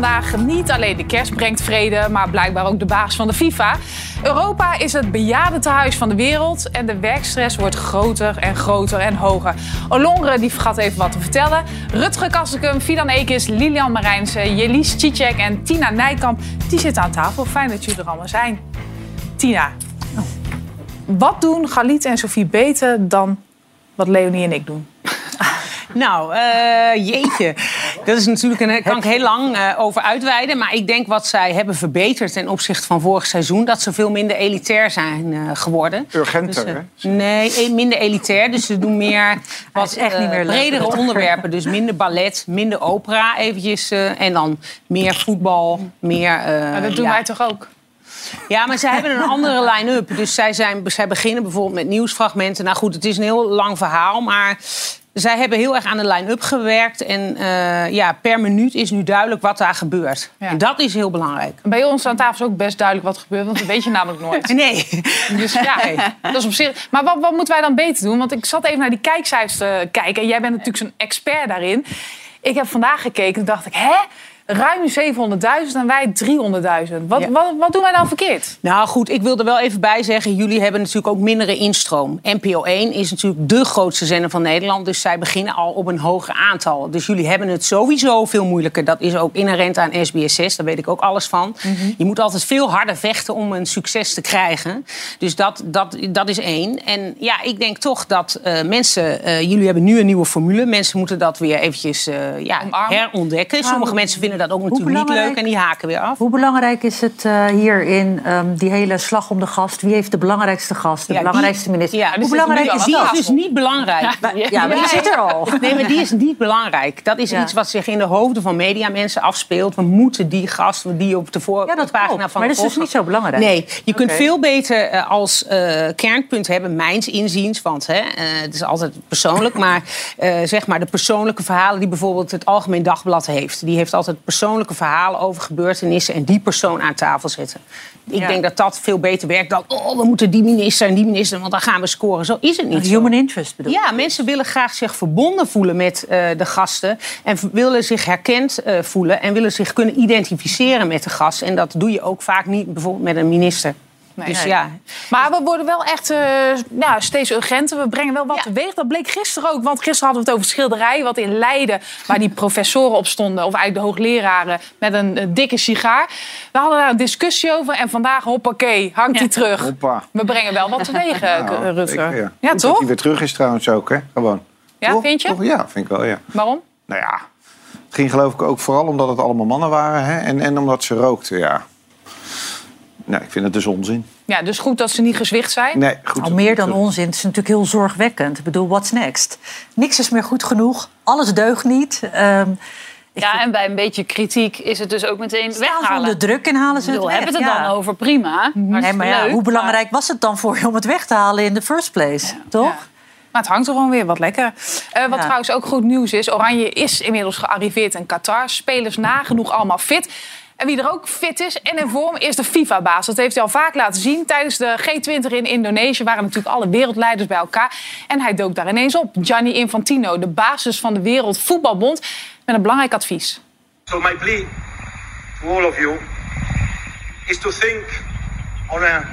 vandaag niet alleen de kerst brengt vrede, maar blijkbaar ook de baas van de FIFA. Europa is het bejaardentehuis van de wereld en de werkstress wordt groter en groter en hoger. Olongre die vergat even wat te vertellen. Rutger Kastekum, Fidan Ekis, Lilian Marijnse, Jelis Cicek en Tina Nijkamp, die zitten aan tafel. Fijn dat jullie er allemaal zijn. Tina, wat doen Galit en Sofie beter dan wat Leonie en ik doen? Nou, eh, jeetje. Dat is natuurlijk een, daar kan ik heel lang eh, over uitweiden. Maar ik denk wat zij hebben verbeterd ten opzichte van vorig seizoen... dat ze veel minder elitair zijn eh, geworden. Urgenter, Dus, eh, hè? Nee, eh, minder elitair. Dus ze doen meer wat echt niet meer bredere onderwerpen. Dus minder ballet, minder opera eventjes. eh, en dan meer voetbal, meer... eh, Maar dat doen ja. wij toch ook? Ja, maar zij hebben een andere line-up. Dus zij, zijn, zij beginnen bijvoorbeeld met nieuwsfragmenten. Nou goed, het is een heel lang verhaal, maar... Zij hebben heel erg aan de line-up gewerkt. En eh, ja, per minuut is nu duidelijk wat daar gebeurt. Ja. En dat is heel belangrijk. Bij ons aan tafel is ook best duidelijk wat er gebeurt, want dat weet je namelijk nooit. Nee. Dus ja, dat is op zich. Maar wat, wat moeten wij dan beter doen? Want ik zat even naar die kijkcijfers te kijken. En jij bent natuurlijk zo'n expert daarin. Ik heb vandaag gekeken en dacht ik, hè? Ruim 700.000 en wij 300.000. Wat, Ja. wat, wat doen wij dan verkeerd? Nou goed, ik wil er wel even bij zeggen... jullie hebben natuurlijk ook mindere instroom. NPO 1 is natuurlijk de grootste zender van Nederland... dus zij beginnen al op een hoger aantal. Dus jullie hebben het sowieso veel moeilijker. Dat is ook inherent aan SBS6, daar weet ik ook alles van. Je moet altijd veel harder vechten om een succes te krijgen. Dus dat, dat, dat is één. En ja, ik denk toch dat eh, mensen... eh, jullie hebben nu een nieuwe formule. Mensen moeten dat weer eventjes eh, ja, herontdekken. Sommige mensen vinden dat ook natuurlijk niet leuk en die haken weer af. Hoe belangrijk is het eh, hierin, ehm, die hele slag om de gast? Wie heeft de belangrijkste gast, de Ja, die- belangrijkste minister? Ja, Hoe dus belangrijk is Die dat? is dus niet belangrijk. Ja, maar die zit er al. Nee, maar die is niet belangrijk. Dat is iets wat zich in de hoofden van mediamensen afspeelt. We moeten die gast die op de Ja, dat voorpagina van Maar de dat is dus niet zo belangrijk. Nee, je kunt veel beter eh, als eh, kernpunt hebben, mijns inziens. Want hè, het is altijd persoonlijk. maar zeg maar de persoonlijke verhalen die bijvoorbeeld het Algemeen Dagblad heeft. Die heeft altijd persoonlijke verhalen over gebeurtenissen. En die persoon aan tafel zetten. Ik Ja. denk dat dat veel beter werkt dan. Oh, we moeten die minister en die minister, want dan gaan we scoren. Zo is het niet. Human interest bedoel. Ja, mensen willen graag zich verbonden voelen met eh, de gasten. En willen zich herkend eh, voelen. En willen zich kunnen identificeren met de gast. En dat doe je ook vaak niet bijvoorbeeld met een minister. Nee. dus Nee. ja, Maar we worden wel echt eh, ja, steeds urgenter. We brengen wel wat teweeg. Dat bleek gisteren ook. Want gisteren hadden we het over schilderij. Wat in Leiden, waar die professoren op stonden. Of eigenlijk de hoogleraren met een, dikke sigaar. We hadden daar een discussie over. En vandaag, hoppakee, hangt die terug. Hoppa. We brengen wel wat teweeg, Nou, Ja, Goed Dat toch? hij weer terug is trouwens ook, hè? Gewoon. Ja, Toch? vind je? Toch? Ja, vind ik wel, ja. Waarom? Nou ja, het ging geloof ik ook vooral omdat het allemaal mannen waren. Hè? En, en omdat ze rookten, ja. Nou, ik vind het dus onzin. Ja, dus goed dat ze niet gezwicht zijn. Nee, goed. Al meer dan onzin. Het is natuurlijk heel zorgwekkend. Ik bedoel, what's next? Niks is meer goed genoeg. Alles deugt niet. Ehm Ja, en bij een beetje kritiek is het dus ook meteen weghalen. onder druk en halen ze Ik het bedoel, weg. hebben we het er ja. dan over? Prima. Nee, Hartstikke maar ja, leuk, hoe belangrijk was het dan voor je om het weg te halen in the first place? Toch? Ja. Maar het hangt er gewoon weer wat lekker. Eh, wat Ja. trouwens ook goed nieuws is. Oranje is inmiddels gearriveerd in Qatar. Spelers nagenoeg allemaal fit. En wie er ook fit is en in vorm is de FIFA-baas. Dat heeft hij al vaak laten zien. Tijdens de G20 in Indonesië waren natuurlijk alle wereldleiders bij elkaar. En hij dook daar ineens op. Gianni Infantino, de basis van de Wereldvoetbalbond, met een belangrijk advies. So my plea to all of you is to think on a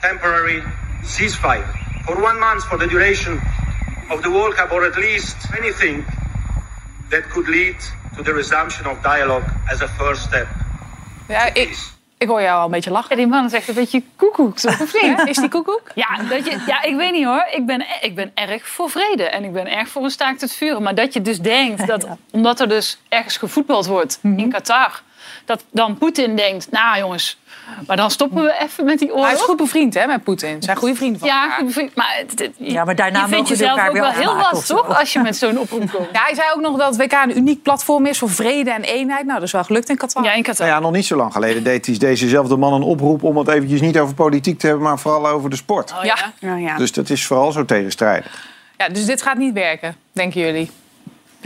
temporary ceasefire for one month for the duration of the World Cup, or at least anything that could lead to the resumption of dialogue as a first step. Ja, ik, ik hoor jou al een beetje lachen. Ja, die man is echt een beetje koekoek? Of niet? Is die koekoek? Ja, dat je, ja, ik weet niet hoor. Ik ben, ik ben erg voor vrede. En ik ben erg voor een staakt het vuren. Maar dat je dus denkt dat omdat er dus ergens gevoetbald wordt in Qatar... dat dan Poetin denkt, nou jongens, maar dan stoppen we even met die Maar hij is oorlog. goed bevriend hè, met Poetin. Ze zijn goede vrienden van Ja, elkaar. goed bevriend, maar, het- het- Ja, maar daarna je vindt jezelf elkaar ook wel heel zo. toch? Als je met zo'n oproep komt. Ja, hij zei ook nog dat het WK een uniek platform is voor vrede en eenheid. Nou, dat is wel gelukt in Qatar. Ja, in Qatar. Nou ja, nog niet zo lang geleden deed hij dezezelfde man een oproep... om het eventjes niet over politiek te hebben, maar vooral over de sport. Oh, ja. Dus dat is vooral zo tegenstrijdig. Ja, dus dit gaat niet werken, denken jullie?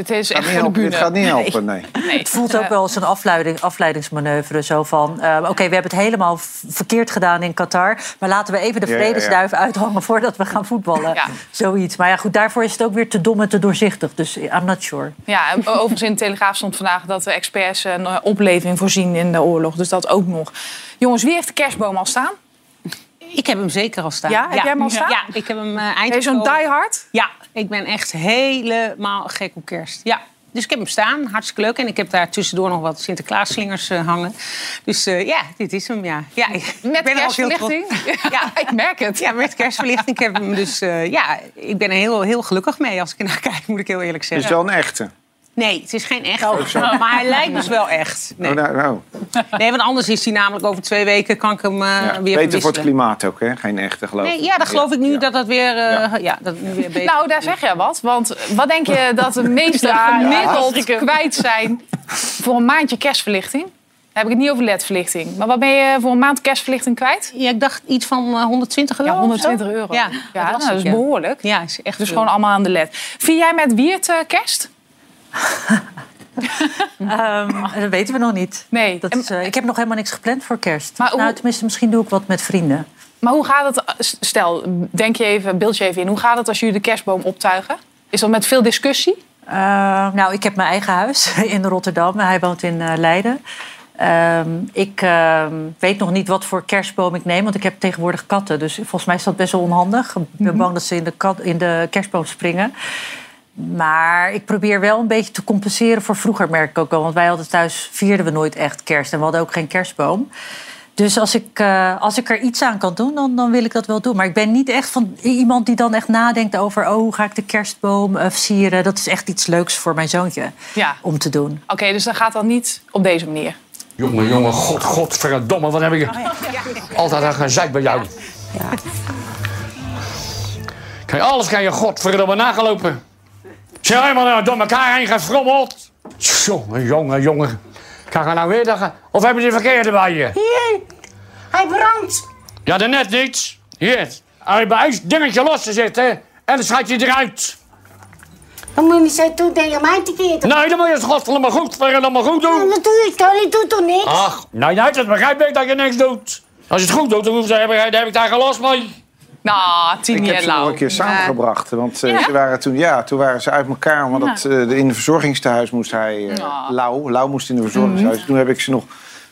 Dit is echt voor de. Dit gaat niet helpen, nee. Nee. Het voelt ook wel als een afleiding, afleidingsmanoeuvre. Zo van, eh, oké, we hebben het helemaal verkeerd gedaan in Qatar... maar laten we even de Ja, ja, ja. vredesduif uithangen voordat we gaan voetballen. Ja. Zoiets. Maar ja, goed, daarvoor is het ook weer te dom en te doorzichtig. Dus I'm not sure. Ja, en overigens in de Telegraaf stond vandaag dat de experts een eh, opleving voorzien in de oorlog. Dus dat ook nog. Jongens, wie heeft de kerstboom al staan? Ik heb hem zeker al staan. Ja, heb jij hem al staan? Ja, ik heb hem uh, eind Ben je zo'n diehard? Ja, ik ben echt helemaal gek op kerst. Ja. Dus ik heb hem staan, hartstikke leuk. En ik heb daar tussendoor nog wat Sinterklaasslingers eh, hangen. Dus eh, ja, dit is hem, ja. ja ik Met ben er kerstverlichting? Ja, ik merk het. Ja, met kerstverlichting. Ik heb hem dus, eh, ja, ik ben er heel, heel gelukkig mee als ik ernaar kijk, moet ik heel eerlijk Het is zeggen. wel een echte. Nee, het is geen echt. Maar hij lijkt dus wel echt. Nee. Oh, nou, nou. nee, want anders is hij namelijk over twee weken kan ik hem eh, Ja. weer Beter voor het klimaat ook, hè? Geen echte, geloof ik. Nee, ja, dat geloof ik nu Ja. dat dat weer, eh, Ja. ja. dat weer beter Nou, daar zeg jij wat. Want wat denk je dat de meesten gemiddeld kwijt zijn voor een maandje kerstverlichting? Dan heb ik het niet over ledverlichting. Maar wat ben je voor een maand kerstverlichting kwijt? Ja, ik dacht iets van eh, 120 euro. Ja, of zo. 120 euro. Ja, ja dat was nou, dat is ja. behoorlijk. Ja, is echt Dus veel. gewoon allemaal aan de led. Vier jij met Wiert eh, kerst? Ehm, dat weten we nog niet. Nee. Dat is, eh, ik heb nog helemaal niks gepland voor kerst. Maar hoe- Nou, tenminste, misschien doe ik wat met vrienden. Maar hoe gaat het? Stel, denk je even, beeld je even in. Hoe gaat het als jullie de kerstboom optuigen? Is dat met veel discussie? Eh, nou, ik heb mijn eigen huis in Rotterdam. Hij woont in eh, Leiden. Ehm, ik ehm, weet nog niet wat voor kerstboom ik neem, want ik heb tegenwoordig katten. Dus volgens mij is dat best wel onhandig. Ik ben bang dat ze in de, kat, in de kerstboom springen. Maar ik probeer wel een beetje te compenseren voor vroeger, merk ik ook wel. Want wij hadden thuis, vierden we nooit echt kerst en we hadden ook geen kerstboom. Dus als ik, eh, als ik er iets aan kan doen, dan, dan wil ik dat wel doen. Maar ik ben niet echt van iemand die dan echt nadenkt over... oh, hoe ga ik de kerstboom eh, versieren? Dat is echt iets leuks voor mijn zoontje Ja. om te doen. Oké, dus dan gaat dat niet op deze manier. Jongen, jongen, god, godverdomme, wat heb ik... Altijd een gezeik bij jou. Kijk, alles kan je godverdomme nagelopen. Zeg helemaal nou door elkaar heen gefrommeld. Jongen, jongen, jongen. Kan je nou weer dat... Of hebben ze de verkeerde bij je? Hier, hij brandt. Ja, daarnet niet. Hier, hij bij een dingetje los te zitten en dan schijt je eruit. Dan moet je niet zo doen tegen mij te keren. Nee, dan moet je het godverdomme goed, verdomme goed doen. Dat doe ik toch, ik doe toch niks? Ach, nou, nou, dat begrijp ik dat je niks doet. Als je het goed doet, dan, hoef je- dan heb ik daar geen last mee. Nou, Ik Tini heb en ze nog een keer samengebracht. Want eh, Ja? ze waren toen, ja, toen waren ze uit elkaar. Want dat, eh, in het verzorgingstehuis moest hij... eh Ja. Lau, Lau moest in het verzorgingshuis. Mhm. Toen heb ik ze nog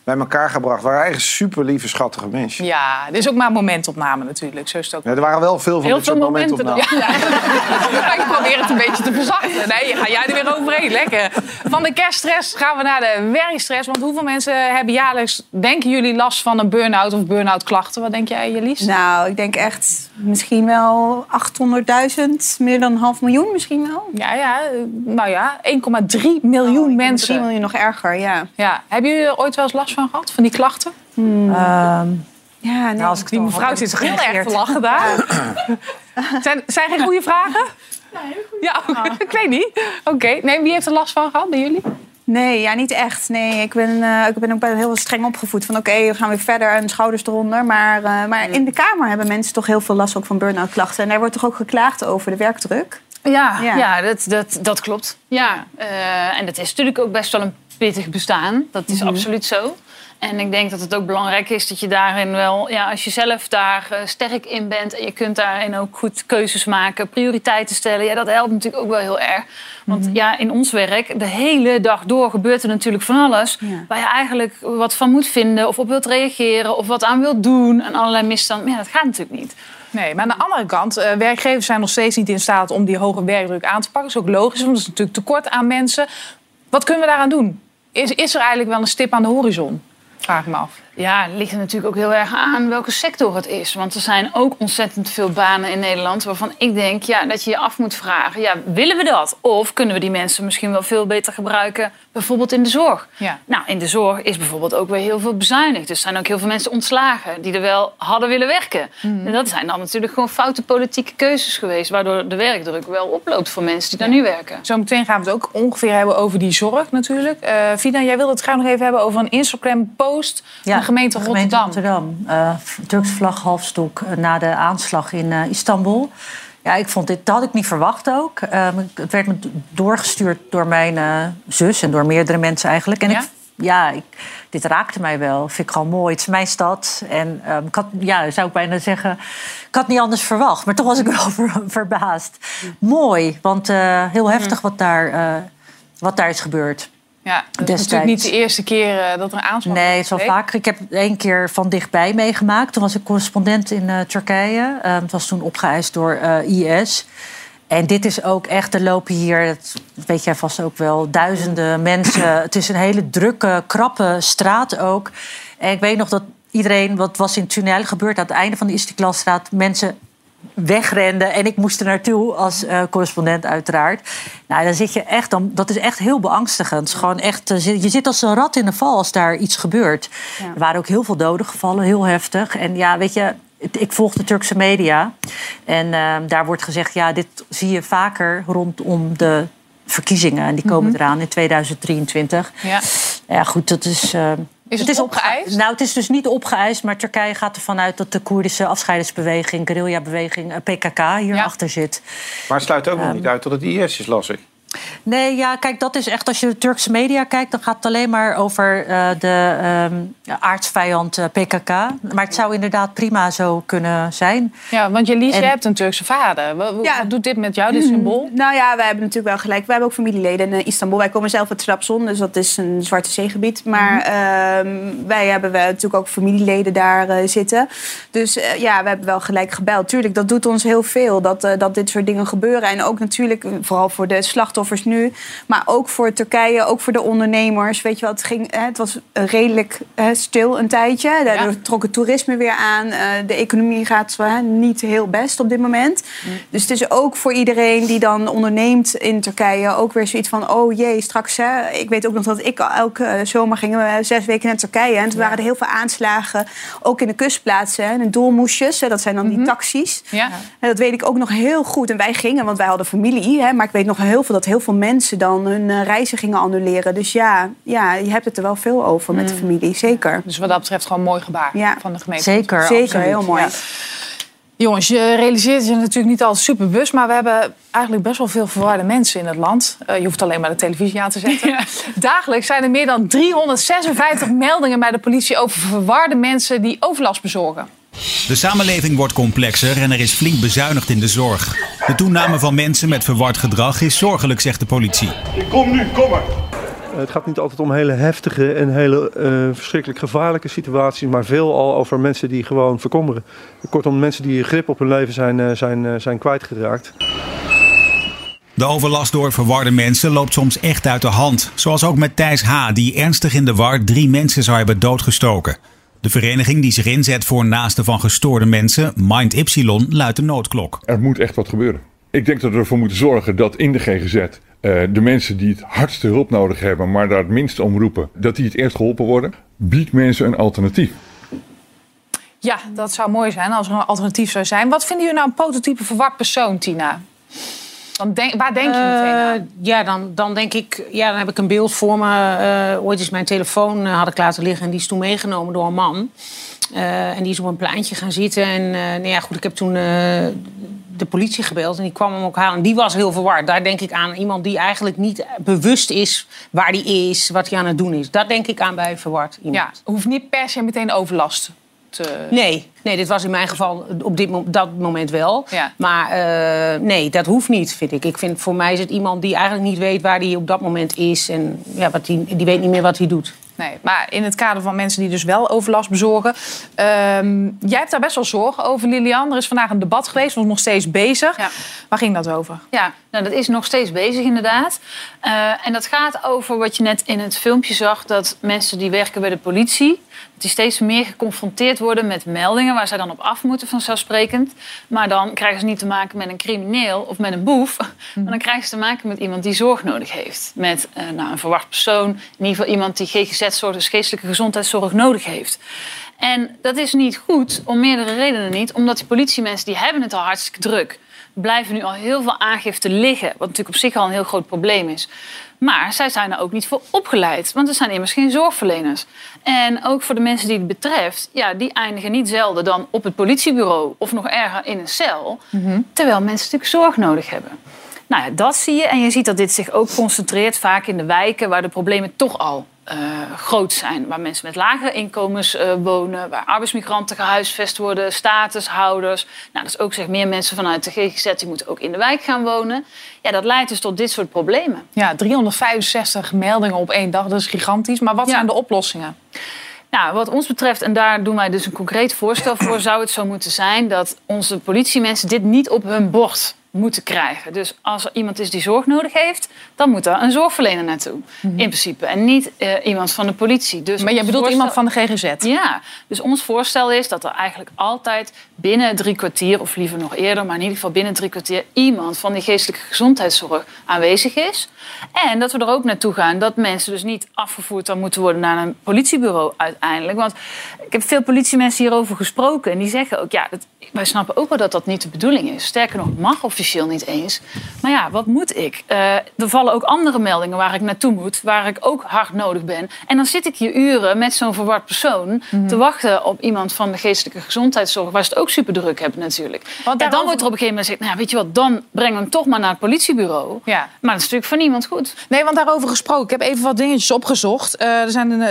bij elkaar gebracht. waren eigenlijk super lieve, schattige mensen. Ja, dit is ook maar momentopname natuurlijk. Zo is het ook. Ja, er waren wel veel van Heel dit veel soort momenten. momentopnames. Ja, ja. ik probeer het een beetje te verzachten. Nee, ga jij er weer overheen. Lekker. Van de kerststress gaan we naar de werkstress. Want hoeveel mensen hebben jaarlijks, denken jullie, last van een burn-out of burn-out klachten? Wat denk jij, Jelies? Nou, ik denk echt misschien wel 800.000, meer dan een half miljoen misschien wel. Ja, ja, nou ja, 1,3 miljoen mensen. 3 miljoen nog erger, ja. Ja. Hebben jullie er ooit wel eens last van gehad, van die klachten? Ehm, Ja, nee. nou, als ik Die mevrouw zit heel erg te lachen daar. zijn, zijn geen goede vragen? Ja, ik weet niet. Oké, nee, wie heeft er last van gehad bij jullie? Nee, ja, niet echt. Nee, ik ben, eh, ik ben ook bij heel streng opgevoed. Van oké, we gaan weer verder en schouders eronder. Maar, eh, maar in de Kamer hebben mensen toch heel veel last ook van burn-out klachten. En daar wordt toch ook geklaagd over de werkdruk. Ja, Ja. ja. dat, dat, dat klopt. Ja, eh, en dat is natuurlijk ook best wel een pittig bestaan. Dat is absoluut zo. En ik denk dat het ook belangrijk is dat je daarin wel, ja, als je zelf daar eh, sterk in bent en je kunt daarin ook goed keuzes maken, prioriteiten stellen, ja, dat helpt natuurlijk ook wel heel erg. Want ja, in ons werk, de hele dag door gebeurt er natuurlijk van alles Ja. waar je eigenlijk wat van moet vinden of op wilt reageren of wat aan wilt doen en allerlei misstanden. Ja, dat gaat natuurlijk niet. Nee, maar aan de andere kant, eh, werkgevers zijn nog steeds niet in staat om die hoge werkdruk aan te pakken. Dat is ook logisch, want er is natuurlijk tekort aan mensen. Wat kunnen we daaraan doen? Is, is er eigenlijk wel een stip aan de horizon? Vraag me af. Ja, het ligt er natuurlijk ook heel erg aan welke sector het is. Want er zijn ook ontzettend veel banen in Nederland waarvan ik denk ja, dat je je af moet vragen: ja, willen we dat? Of kunnen we die mensen misschien wel veel beter gebruiken, bijvoorbeeld in de zorg? Ja. Nou, in de zorg is bijvoorbeeld ook weer heel veel bezuinigd. Dus er zijn ook heel veel mensen ontslagen die er wel hadden willen werken. En dat zijn dan natuurlijk gewoon foute politieke keuzes geweest, waardoor de werkdruk wel oploopt voor mensen die daar nu werken. Zometeen gaan we het ook ongeveer hebben over die zorg natuurlijk. Eh Vida, jij wilde het graag nog even hebben over een Instagram-post van de gemeente Rotterdam. Rotterdam. Eh, Turks vlag halfstok eh, na de aanslag in eh, Istanbul. Ja, ik vond dit, dat had ik niet verwacht ook. Ehm, het werd me doorgestuurd door mijn eh, zus en door meerdere mensen eigenlijk. En Ja? ik, ja, ik, dit raakte mij wel. Vind ik gewoon mooi. Het is mijn stad. En ehm, ik had, ja, zou ik bijna zeggen, ik had niet anders verwacht. Maar toch was ik wel ver- verbaasd. Mooi, want eh, heel heftig wat daar, eh, wat daar is gebeurd. Ja, dat is natuurlijk niet de eerste keer eh, dat er een aanslag Nee, het is wel vaker. Ik heb één keer van dichtbij meegemaakt. Toen was ik correspondent in eh, Turkije. Eh, het was toen opgeëist door eh, IS. En dit is ook echt, er lopen hier, dat weet jij vast ook wel, duizenden mensen. Het is een hele drukke, krappe straat ook. En ik weet nog dat iedereen, wat was in Tunnel gebeurd... aan het einde van de Istiklalstraat, mensen wegrenden. En ik moest er naartoe als eh, correspondent uiteraard. Nou, dan zit je echt, dan, dat is echt heel beangstigend. Gewoon echt, eh, je zit als een rat in de val als daar iets gebeurt. Er waren ook heel veel doden gevallen, heel heftig. En ja, weet je, ik volg de Turkse media. En eh, daar wordt gezegd, ja, dit zie je vaker rondom de verkiezingen. En die komen eraan in 2023. Ja. Ja, goed, dat is. eh, Is het opgeëist? Nou, het is dus niet opgeëist, maar Turkije gaat ervan uit dat de Koerdische afscheidingsbeweging, guerrilla-beweging, eh, PKK hierachter zit. Maar het sluit ook nog niet uit dat het IS is, las ik. Nee, ja, kijk, dat is echt, als je de Turkse media kijkt, dan gaat het alleen maar over eh, de ehm, ja, aardsvijand eh, PKK. Maar het zou inderdaad prima zo kunnen zijn. Ja, want Jelise, En- jij hebt een Turkse vader. Wat, wat Ja. doet dit met jou, dit symbool? Nou ja, wij hebben natuurlijk wel gelijk. We hebben ook familieleden in Istanbul. Wij komen zelf uit Trabzon, dus dat is een zwarte zeegebied. Maar ehm, wij hebben wel natuurlijk ook familieleden daar eh, zitten. Dus eh, ja, we hebben wel gelijk gebeld. Tuurlijk, dat doet ons heel veel dat, eh, dat dit soort dingen gebeuren. En ook natuurlijk, vooral voor de slachtoffers nu, maar ook voor Turkije, ook voor de ondernemers. Weet je wat, het, ging, het was redelijk stil een tijdje. Daardoor trok het toerisme weer aan. Eh, de economie gaat niet heel best op dit moment. Dus het is ook voor iedereen die dan onderneemt in Turkije ook weer zoiets van: oh jee, straks. Hè, ik weet ook nog dat ik elke eh, zomer gingen we zes weken naar Turkije. En toen waren er heel veel aanslagen, ook in de kustplaatsen. Hè, in doelmoesjes, hè, dat zijn dan die taxis. Ja. En dat weet ik ook nog heel goed. En wij gingen, want wij hadden familie. Hè, maar ik weet nog heel veel dat heel veel mensen dan hun eh, reizen gingen annuleren. Dus ja, ja, je hebt het er wel veel over met de familie, zeker. Dus wat dat betreft gewoon een mooi gebaar Ja. van de gemeente. Zeker. Zeker, absoluut. heel mooi. Ja. Jongens, je realiseert je natuurlijk niet altijd super bewust, maar we hebben eigenlijk best wel veel verwarde mensen in het land. Eh, je hoeft alleen maar de televisie aan te zetten. Dagelijks zijn er meer dan 356 meldingen bij de politie over verwarde mensen die overlast bezorgen. De samenleving wordt complexer en er is flink bezuinigd in de zorg. De toename van mensen met verward gedrag is zorgelijk, zegt de politie. Kom nu, kom maar. Het gaat niet altijd om hele heftige en hele eh, verschrikkelijk gevaarlijke situaties, maar veel al over mensen die gewoon verkommeren. Kortom, mensen die grip op hun leven zijn, eh, zijn, eh, zijn kwijtgeraakt. De overlast door verwarde mensen loopt soms echt uit de hand. Zoals ook met Thijs H., die ernstig in de war drie mensen zou hebben doodgestoken. De vereniging die zich inzet voor naasten van gestoorde mensen, Mind Ypsilon, luidt de noodklok. Er moet echt wat gebeuren. Ik denk dat we ervoor moeten zorgen dat in de GGZ eh, de mensen die het hardste hulp nodig hebben, maar daar het minst om roepen, dat die het eerst geholpen worden. Bied mensen een alternatief. Ja, dat zou mooi zijn als er een alternatief zou zijn. Wat vinden jullie nou een prototype verward persoon, Tina? Dan denk, waar denk je meteen aan? Eh, ja, dan, dan denk ik, ja, dan heb ik een beeld voor me. Eh, ooit is mijn telefoon eh, had ik laten liggen en die is toen meegenomen door een man. En die is op een pleintje gaan zitten. En nou ja, goed, ik heb toen de politie gebeld en die kwam hem ook halen. En die was heel verward. Daar denk ik aan iemand die eigenlijk niet bewust is waar die is, wat hij aan het doen is. Daar denk ik aan bij verward iemand. Ja, hoeft niet per se meteen overlast te... Nee, nee, dit was in mijn geval op dit, dat moment wel. Ja. Maar eh, nee, dat hoeft niet, vind ik. Ik vind voor mij is het iemand die eigenlijk niet weet waar hij op dat moment is. En ja, wat die, die weet niet meer wat hij doet. Nee, maar in het kader van mensen die dus wel overlast bezorgen. ehm, jij hebt daar best wel zorgen over, Lilian. Er is vandaag een debat geweest, was nog steeds bezig. Ja. Waar ging dat over? Ja, nou, dat is nog steeds bezig inderdaad. Eh, en dat gaat over wat je net in het filmpje zag... dat mensen die werken bij de politie... die steeds meer geconfronteerd worden met meldingen... waar zij dan op af moeten vanzelfsprekend. Maar dan krijgen ze niet te maken met een crimineel of met een boef... maar dan krijgen ze te maken met iemand die zorg nodig heeft. Met eh, nou, een verwacht persoon. In ieder geval iemand die GGZ-zorg, dus geestelijke gezondheidszorg, nodig heeft. En dat is niet goed, om meerdere redenen niet. Omdat die politiemensen, die hebben het al hartstikke druk. blijven nu al heel veel aangifte liggen. Wat natuurlijk op zich al een heel groot probleem is. Maar zij zijn er ook niet voor opgeleid, want er zijn immers geen zorgverleners. En ook voor de mensen die het betreft, ja, die eindigen niet zelden dan op het politiebureau of nog erger in een cel, terwijl mensen natuurlijk zorg nodig hebben. Nou ja, dat zie je. En je ziet dat dit zich ook concentreert vaak in de wijken waar de problemen toch al eh, groot zijn. Waar mensen met lagere inkomens eh, wonen, waar arbeidsmigranten gehuisvest worden, statushouders. Nou, dat is ook zeg meer mensen vanuit de GGZ die moeten ook in de wijk gaan wonen. Ja, dat leidt dus tot dit soort problemen. Ja, 365 meldingen op één dag, dat is gigantisch. Maar wat zijn de oplossingen? Nou, wat ons betreft, en daar doen wij dus een concreet voorstel voor, zou het zo moeten zijn dat onze politiemensen dit niet op hun bord moeten krijgen. Dus als er iemand is die zorg nodig heeft, dan moet er een zorgverlener naartoe. In principe. En niet eh, iemand van de politie. Dus Mhm. Maar ons bedoelt voorstel- iemand van de GGZ? Ja, dus ons voorstel is dat er eigenlijk altijd binnen drie kwartier, of liever nog eerder, maar in ieder geval binnen drie kwartier, iemand van die geestelijke gezondheidszorg aanwezig is. En dat we er ook naartoe gaan dat mensen dus niet afgevoerd dan moeten worden naar een politiebureau uiteindelijk. Want ik heb veel politiemensen hierover gesproken en die zeggen ook, ja, dat, wij snappen ook wel dat dat niet de bedoeling is. Sterker nog, het mag officieel niet eens. Maar ja, wat moet ik? Eh, er vallen ook andere meldingen waar ik naartoe moet, waar ik ook hard nodig ben. En dan zit ik hier uren met zo'n verward persoon te wachten op iemand van de geestelijke gezondheidszorg, waar ze het ook super druk hebben natuurlijk. Want en dan wordt er op een gegeven moment gezegd, nou weet je wat, dan breng hem toch maar naar het politiebureau. Ja. Maar dat is natuurlijk voor niemand goed. Nee, want daarover gesproken. Ik heb even wat dingetjes opgezocht. Eh, er zijn eh,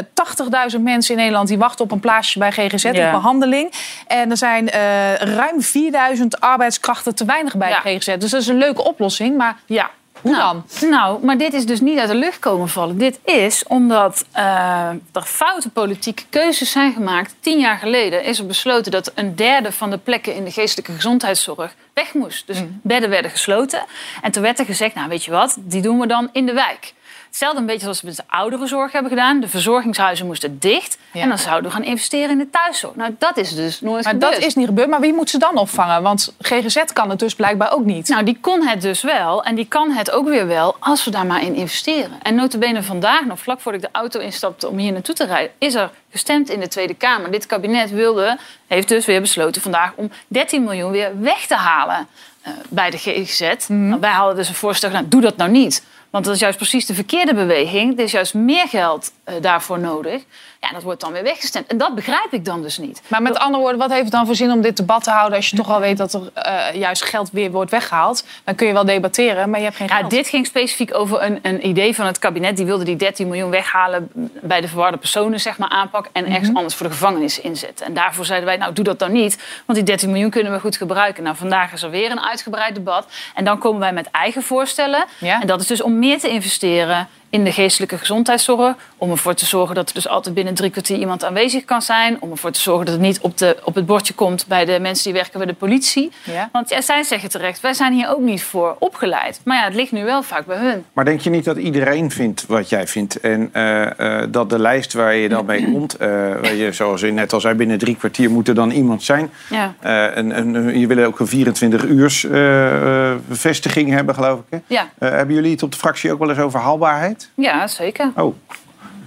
80.000 mensen in Nederland die wachten op een plaatsje bij GGZ Ja. op behandeling. En er zijn eh, ruim 4000 arbeidskrachten te weinig bij Ja. Dus dat is een leuke oplossing. Maar ja, hoe nou, dan? Nou, maar dit is dus niet uit de lucht komen vallen. Dit is omdat eh, er foute politieke keuzes zijn gemaakt. Tien jaar geleden is er besloten dat een derde van de plekken in de geestelijke gezondheidszorg weg moest. Dus Mm. bedden werden gesloten. En toen werd er gezegd, nou weet je wat, die doen we dan in de wijk. Hetzelfde een beetje zoals we met de ouderenzorg hebben gedaan. De verzorgingshuizen moesten dicht. Ja. En dan zouden we gaan investeren in de thuiszorg. Nou, dat is dus nooit Maar gebeurd. dat is niet gebeurd. Maar wie moet ze dan opvangen? Want GGZ kan het dus blijkbaar ook niet. Nou, die kon het dus wel. En die kan het ook weer wel als we daar maar in investeren. En notabene vandaag nog, vlak voordat ik de auto instapte om hier naartoe te rijden... is er gestemd in de Tweede Kamer. Dit kabinet wilde, heeft dus weer besloten vandaag... om 13 miljoen weer weg te halen eh, bij de GGZ. Nou, wij hadden dus een voorstel gedaan, doe dat nou niet. Want dat is juist precies de verkeerde beweging. Er is juist meer geld eh, daarvoor nodig. Ja, dat wordt dan weer weggestemd. En dat begrijp ik dan dus niet. Maar met andere woorden, wat heeft het dan voor zin om dit debat te houden... als je toch al weet dat er eh, juist geld weer wordt weggehaald? Dan kun je wel debatteren, maar je hebt geen Ja, geld. dit ging specifiek over een, een idee van het kabinet. Die wilde die 13 miljoen weghalen bij de verwarde personen zeg maar, aanpak... en ergens anders voor de gevangenis inzetten. En daarvoor zeiden wij, nou doe dat dan niet. Want die 13 miljoen kunnen we goed gebruiken. Nou, vandaag is er weer een uitgebreid debat. En dan komen wij met eigen voorstellen. Ja. En dat is dus om meer te investeren in de geestelijke gezondheidszorg. Om ervoor te zorgen dat er dus altijd binnen drie kwartier iemand aanwezig kan zijn. Om ervoor te zorgen dat het niet op, de, op het bordje komt bij de mensen die werken bij de politie. Ja. Want ja, zij zeggen terecht, wij zijn hier ook niet voor opgeleid. Maar ja, het ligt nu wel vaak bij hun. Maar denk je niet dat iedereen vindt wat jij vindt? En eh, eh, dat de lijst waar je dan mee komt, eh, waar je, zoals je net al zei, binnen drie kwartier moet er dan iemand zijn. Ja. Eh, een, een, je wil ook een 24 uurs eh, eh, bevestiging hebben, geloof ik. Hè? Ja. Eh, hebben jullie het op de fractie ook wel eens over haalbaarheid? Ja, zeker. Oh,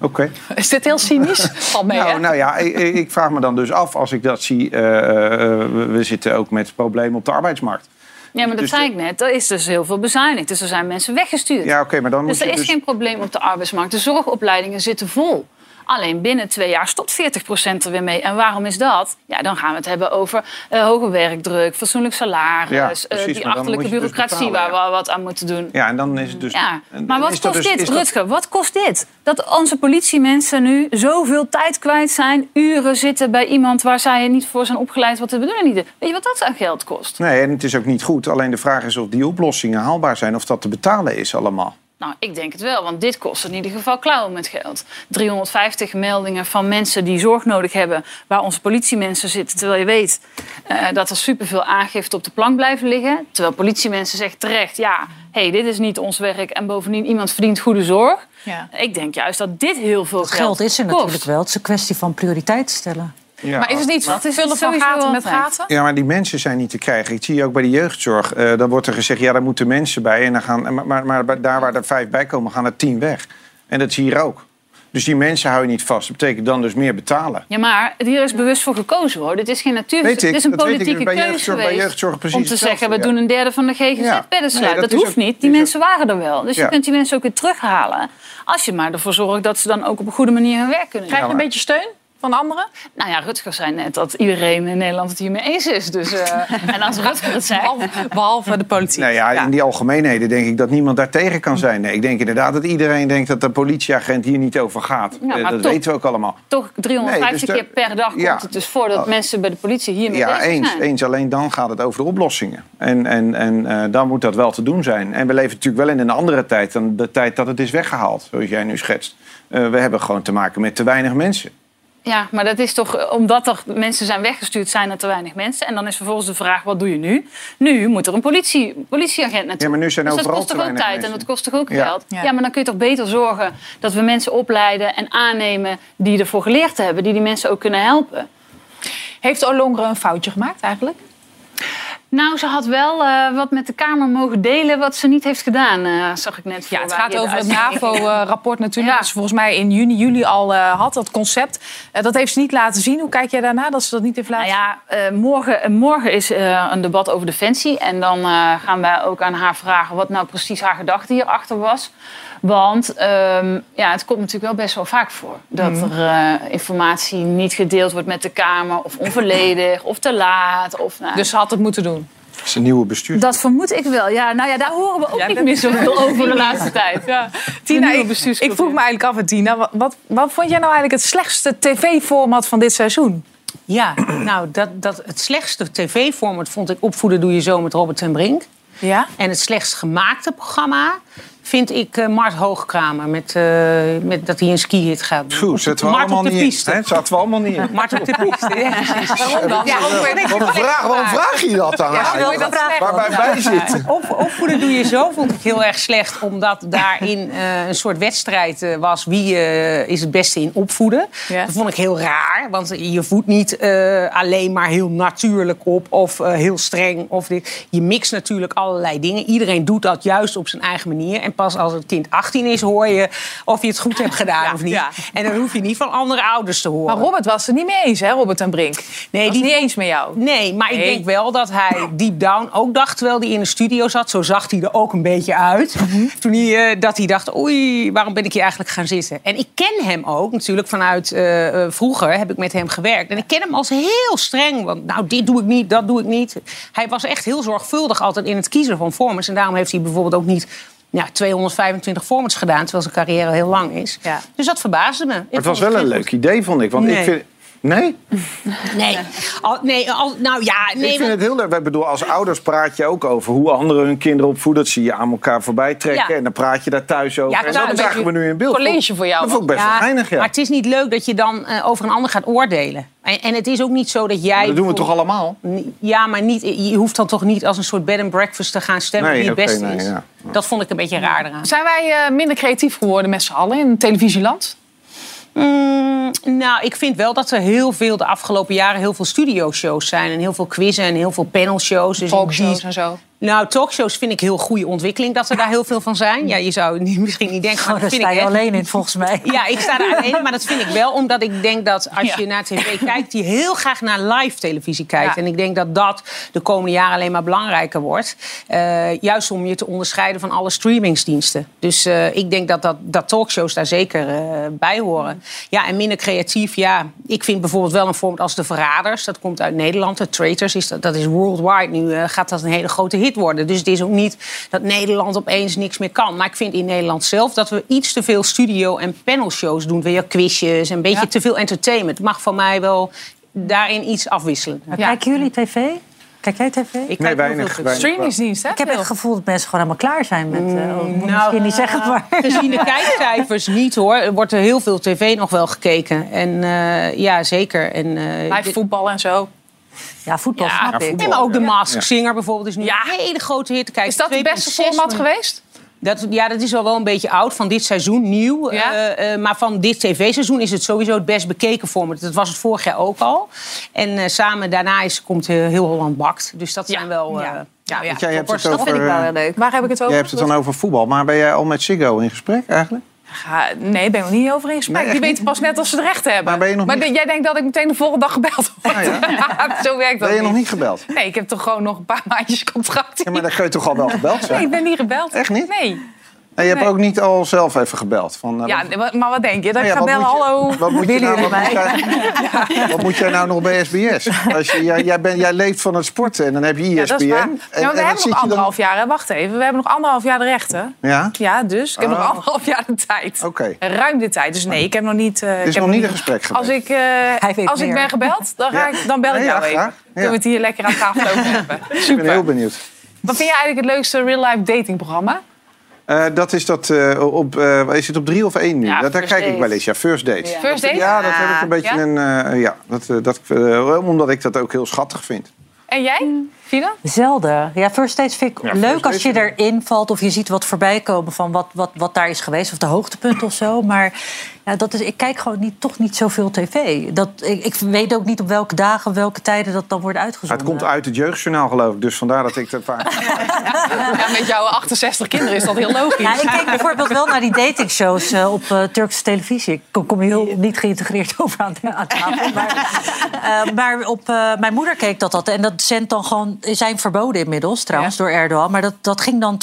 oké. Is dit heel cynisch? Mee, hè? Nou, nou ja, ik, ik vraag me dan dus af als ik dat zie. eh, eh, we, zitten ook met problemen op de arbeidsmarkt. Ja, maar dat Dus zei ik net. Er is dus heel veel bezuinigd. Dus er zijn mensen weggestuurd. Ja, oké, maar dan moet dus er je is dus... geen probleem op de arbeidsmarkt. De zorgopleidingen zitten vol. Alleen binnen twee jaar stopt 40% er weer mee. En waarom is dat? Ja, dan gaan we het hebben over eh, hoge werkdruk, fatsoenlijk salaris... Ja, eh, die achterlijke dus bureaucratie betalen, waar we wat aan moeten doen. Ja, en dan is het dus... Ja, maar wat kost dus- dit, dat- Rutger? Wat kost dit? Dat onze politiemensen nu zoveel tijd kwijt zijn... uren zitten bij iemand waar zij niet voor zijn opgeleid... wat de bedoeling niet. Weet je wat dat aan geld kost? Nee, en het is ook niet goed. Alleen de vraag is of die oplossingen haalbaar zijn. Of dat te betalen is allemaal. Nou, ik denk het wel, want dit kost in ieder geval klauwen met geld. 350 meldingen van mensen die zorg nodig hebben... waar onze politiemensen zitten, terwijl je weet... eh, dat er superveel aangifte op de plank blijven liggen. Terwijl politiemensen zeggen terecht... ja, hey, dit is niet ons werk en bovendien iemand verdient goede zorg. Ja. Ik denk juist dat dit heel veel Het geld geld is er kost. natuurlijk wel. Het is een kwestie van prioriteit stellen. Ja, Maar is het niet Wat is vullen het van gaten met gaten? Ja, maar die mensen zijn niet te krijgen. Ik zie ook bij de jeugdzorg. eh, dan wordt er gezegd, ja, daar moeten mensen bij. En dan gaan, maar, maar, maar daar waar er vijf bij komen, gaan er tien weg. En dat zie je hier ook. Dus die mensen hou je niet vast. Dat betekent dan dus meer betalen. Ja, maar hier is bewust voor gekozen hoor. Dit is geen natuur. Weet ik, Dit is een politieke Bij keuze jeugdzorg- bij geweest jeugdzorg precies om te zeggen, we ja. doen een derde van de GGZ Ja. bedden sluiten. Nee, dat hoeft ook- niet. Die mensen waren er wel. Dus Ja. je kunt die mensen ook weer terughalen. Als je maar ervoor zorgt dat ze dan ook op een goede manier hun werk kunnen Krijg je doen. een beetje steun van anderen? Nou ja, Rutger zei net dat iedereen in Nederland het hiermee eens is. Dus, eh, en als Rutger het zegt... Behalve, behalve de politiek. Nou ja, in die algemeenheden denk ik dat niemand daar tegen kan zijn. Nee, ik denk inderdaad dat iedereen denkt dat de politieagent hier niet over gaat. Ja, Eh, maar dat toch- weten we ook allemaal. Toch 350 Nee, dus keer per dag Ja. komt het dus voor dat Oh. mensen bij de politie hiermee Ja, bezig eens, zijn. eens. Alleen dan gaat het over de oplossingen. En, en, en eh, dan moet dat wel te doen zijn. En we leven natuurlijk wel in een andere tijd dan de tijd dat het is weggehaald, zoals jij nu schetst. Eh, we hebben gewoon te maken met te weinig mensen. Ja, maar dat is toch omdat er mensen zijn weggestuurd, zijn er te weinig mensen. En dan is vervolgens de vraag: wat doe je nu? Nu moet er een politie, politieagent naartoe. Ja, maar nu zijn dus dat kost te toch ook tijd en mensen. dat kost toch ook Ja. geld? Ja. Ja. maar dan kun je toch beter zorgen dat we mensen opleiden en aannemen die ervoor geleerd hebben, die die mensen ook kunnen helpen. Heeft Olongre een foutje gemaakt eigenlijk? Nou, ze had wel eh, wat met de Kamer mogen delen wat ze niet heeft gedaan, eh, zag ik net. Ja, het gaat over het. NAVO-rapport natuurlijk. Ja. Dat ze volgens mij in juni, juli al eh, had, dat concept. Dat heeft ze niet laten zien. Hoe kijk jij daarna dat ze dat niet heeft laten Nou ja, morgen, morgen is een debat over defensie. En dan gaan wij ook aan haar vragen wat nou precies haar gedachte hierachter was. Want ehm, ja, het komt natuurlijk wel best wel vaak voor. Dat Mhm. er eh, informatie niet gedeeld wordt met de Kamer. Of onvolledig, of te laat. Of, nou, Dus ze had het moeten doen. Dat is een nieuwe bestuur. dat vermoed ik wel. Ja, nou ja, daar horen we ook Ja, niet meer zoveel over de laatste tijd. Ja. Tina, ik, vroeg me eigenlijk af, Tina. Wat, wat, wat vond jij nou eigenlijk het slechtste tv-format van dit seizoen? Ja, nou, dat, dat, het slechtste tv-format vond ik Opvoeden doe je zo met Robert ten Brink. Ja? En het slechtst gemaakte programma vind ik eh, Mart Hoogkramer. Met, eh, met dat hij een skihit gaat doen. Zetten we Mart allemaal op de niet in. piste. Hè, zaten we allemaal niet in. Mart op de piste, ja. Waarom dan? Ja, Waarom vraag, waarom vraag je dat dan? Ja, wil je dat slecht? Waar wij bij zitten. Op, opvoeden doe je zo vond ik heel erg slecht. Omdat daarin eh, een soort wedstrijd eh, was. Wie eh, is het beste in opvoeden? Ja. Dat vond ik heel raar. Want je voedt niet eh, alleen maar heel natuurlijk op. Of eh, heel streng. Of dit. Je mixt natuurlijk allerlei dingen. Iedereen doet dat juist op zijn eigen manier. En pas als het kind 18 is hoor je of je het goed hebt gedaan of niet. ja. En dan hoef je niet van andere ouders te horen. Maar Robert was het niet mee eens, hè, Robert en Brink? Nee, was die- niet eens met jou. Nee, maar ik denk wel dat hij deep down ook dacht, terwijl hij in de studio zat, zo zag hij er ook een beetje uit. Mhm. Toen hij, eh, dat hij dacht, oei, waarom ben ik hier eigenlijk gaan zitten? En ik ken hem ook natuurlijk vanuit eh, eh, vroeger heb ik met hem gewerkt. En ik ken hem als heel streng, want nou, dit doe ik niet, dat doe ik niet. Hij was echt heel zorgvuldig altijd in het kiezen van formats. En daarom heeft hij bijvoorbeeld ook niet ja, 225 formats gedaan, terwijl zijn carrière heel lang is. Ja. Dus dat verbaasde me. Maar het was wel een leuk idee, vond ik. Want Nee. ik vind... Nee? Nee, al, nee al, nou ja, nee. ik vind het heel leuk. Ik bedoel, als ouders praat je ook over hoe anderen hun kinderen opvoeden. Dat zie je aan elkaar voorbij trekken. Ja. En dan praat je daar thuis over. Ja, en dat zagen we nu in beeld. college voor jou, Dat vond ik best Ja, wel geinig, ja. Maar het is niet leuk dat je dan eh, over een ander gaat oordelen. En, en het is ook niet zo dat jij... dat doen we toch allemaal? Ja, maar niet, je hoeft dan toch niet als een soort bed and breakfast te gaan stemmen Nee, wie het beste nee, is. ja. Dat vond ik een beetje raar eraan. Zijn wij eh, minder creatief geworden met z'n allen in televisieland? Mm, nou, ik vind wel dat er heel veel de afgelopen jaren heel veel studioshows zijn. En heel veel quizzen en heel veel panelshows. Dus Talkshows en zo. Nou, talkshows vind ik heel goede ontwikkeling dat er daar heel veel van zijn. Ja, je zou misschien niet denken, maar Oh, dat daar vind sta ik je echt. alleen in, volgens mij. Ja, ik sta daar alleen in, maar dat vind ik wel omdat ik denk dat als Ja. je naar tv kijkt, die heel graag naar live televisie kijkt. Ja. En ik denk dat dat de komende jaren alleen maar belangrijker wordt. Eh, juist om je te onderscheiden van alle streamingsdiensten. Dus eh, ik denk dat, dat, dat talkshows daar zeker eh, bij horen. Ja, en minder creatief, ja. Ik vind bijvoorbeeld wel een format als De Verraders. Dat komt uit Nederland. De Traitors, is dat, dat is worldwide. Nu eh, gaat dat een hele grote hit worden. Dus het is ook niet dat Nederland opeens niks meer kan. Maar ik vind in Nederland zelf dat we iets te veel studio- en panelshows doen. Weer quizjes en een beetje Ja. te veel entertainment. Het mag van mij wel daarin iets afwisselen. Kijken jullie tv? Kijk jij tv? Ik Nee, weinig. Streamingsdienst, hè? Ik heb echt het gevoel dat mensen gewoon helemaal klaar zijn met... eh, moet nou, misschien niet zeggen, maar... Gezien de kijkcijfers niet hoor. Er wordt er heel veel tv nog wel gekeken. En eh, ja, zeker. En, eh, Live voetbal en zo. Ja, voetbal Ja, snap ja, ik. voetbal. Nee, maar ook de. Mask Singer bijvoorbeeld is nu Ja. een hele grote hit te kijken. Is dat het beste 2,6 format miljoen. geweest? Dat, ja, dat is al wel een beetje oud van dit seizoen, nieuw. Ja. Eh, eh, maar van dit tv-seizoen is het sowieso het best bekeken format. Dat was het vorig jaar ook al. En eh, samen daarna is, komt heel Holland Bakt. Dus dat zijn wel... eh, Ja. ja. Ja, Want jij hebt het dat over, vind ik wel heel leuk. Waar heb ik het over? Jij hebt het dan over voetbal. Maar ben jij al met Siggo in gesprek eigenlijk? Ja, nee, ben ik nog niet over in gesprek. Nee, Die weten pas net als ze het recht hebben. Maar niet- jij denkt dat ik meteen de volgende dag gebeld word. Zo werkt dat Ben je nog niet gebeld? Nee, ik heb toch gewoon nog een paar maandjes contract. Ja, maar dan kun je toch al wel gebeld zijn? Nee, ik ben niet gebeld. Echt niet? Nee. En je hebt Nee. ook niet al zelf even gebeld? Van, eh, Ja, wat- maar wat denk je? Dat Nou ik ja, ga bellen, hallo. Wat moet, je nou, jullie wat, moet mij? jij, wat moet jij nou nog bij SBS? Als je, jij, jij, bent, jij leeft van het sporten en dan heb je ESPN. Ja, dat is waar. En- Ja, maar we hebben nog dan- anderhalf jaar. Hè? Wacht even. We hebben nog anderhalf jaar de rechten. Ja? Ja, dus. Ik heb Oh. nog anderhalf jaar de tijd. Oké. Ruim de tijd. Dus nee, ik heb nog niet... eh, Het ik is heb nog niet een gesprek geweest. Als ik, eh, weet als ik ben gebeld, dan, ga Ja. ik, dan bel ik jou even. Kunnen we het hier lekker aan tafel over hebben. Ik ben Super. heel benieuwd. Wat vind je eigenlijk het leukste real-life datingprogramma? Eh, dat is dat eh, op, eh, is het op drie of één nu? Ja, dat, daar kijk ik wel eens, ja. First date. Ja. First Date? Ja, dat heb ik Ah, een beetje ja? een... eh, ja, dat, dat, omdat ik dat ook heel schattig vind. En jij, Fina? Zelden. Ja, first dates vind ik Ja, leuk als je erin valt of je ziet wat voorbij komen van wat, wat, wat daar is geweest of de hoogtepunten of zo. Maar ja, dat is, ik kijk gewoon niet, toch niet zoveel tv. Dat, ik, ik weet ook niet op welke dagen, welke tijden dat dan wordt uitgezonden. het komt uit het jeugdjournaal, geloof ik. Dus vandaar dat ik dat vaak... Ja, met jouw 68 kinderen is dat heel logisch. Ja, ik kijk bijvoorbeeld wel naar die datingshows eh, op eh, Turkse televisie. Ik kom, kom je heel niet geïntegreerd over aan, aan tafel. Maar, eh, maar op, eh, mijn moeder keek dat altijd. En dat zendt dan gewoon, zijn verboden inmiddels trouwens door Erdogan. Maar dat, dat ging dan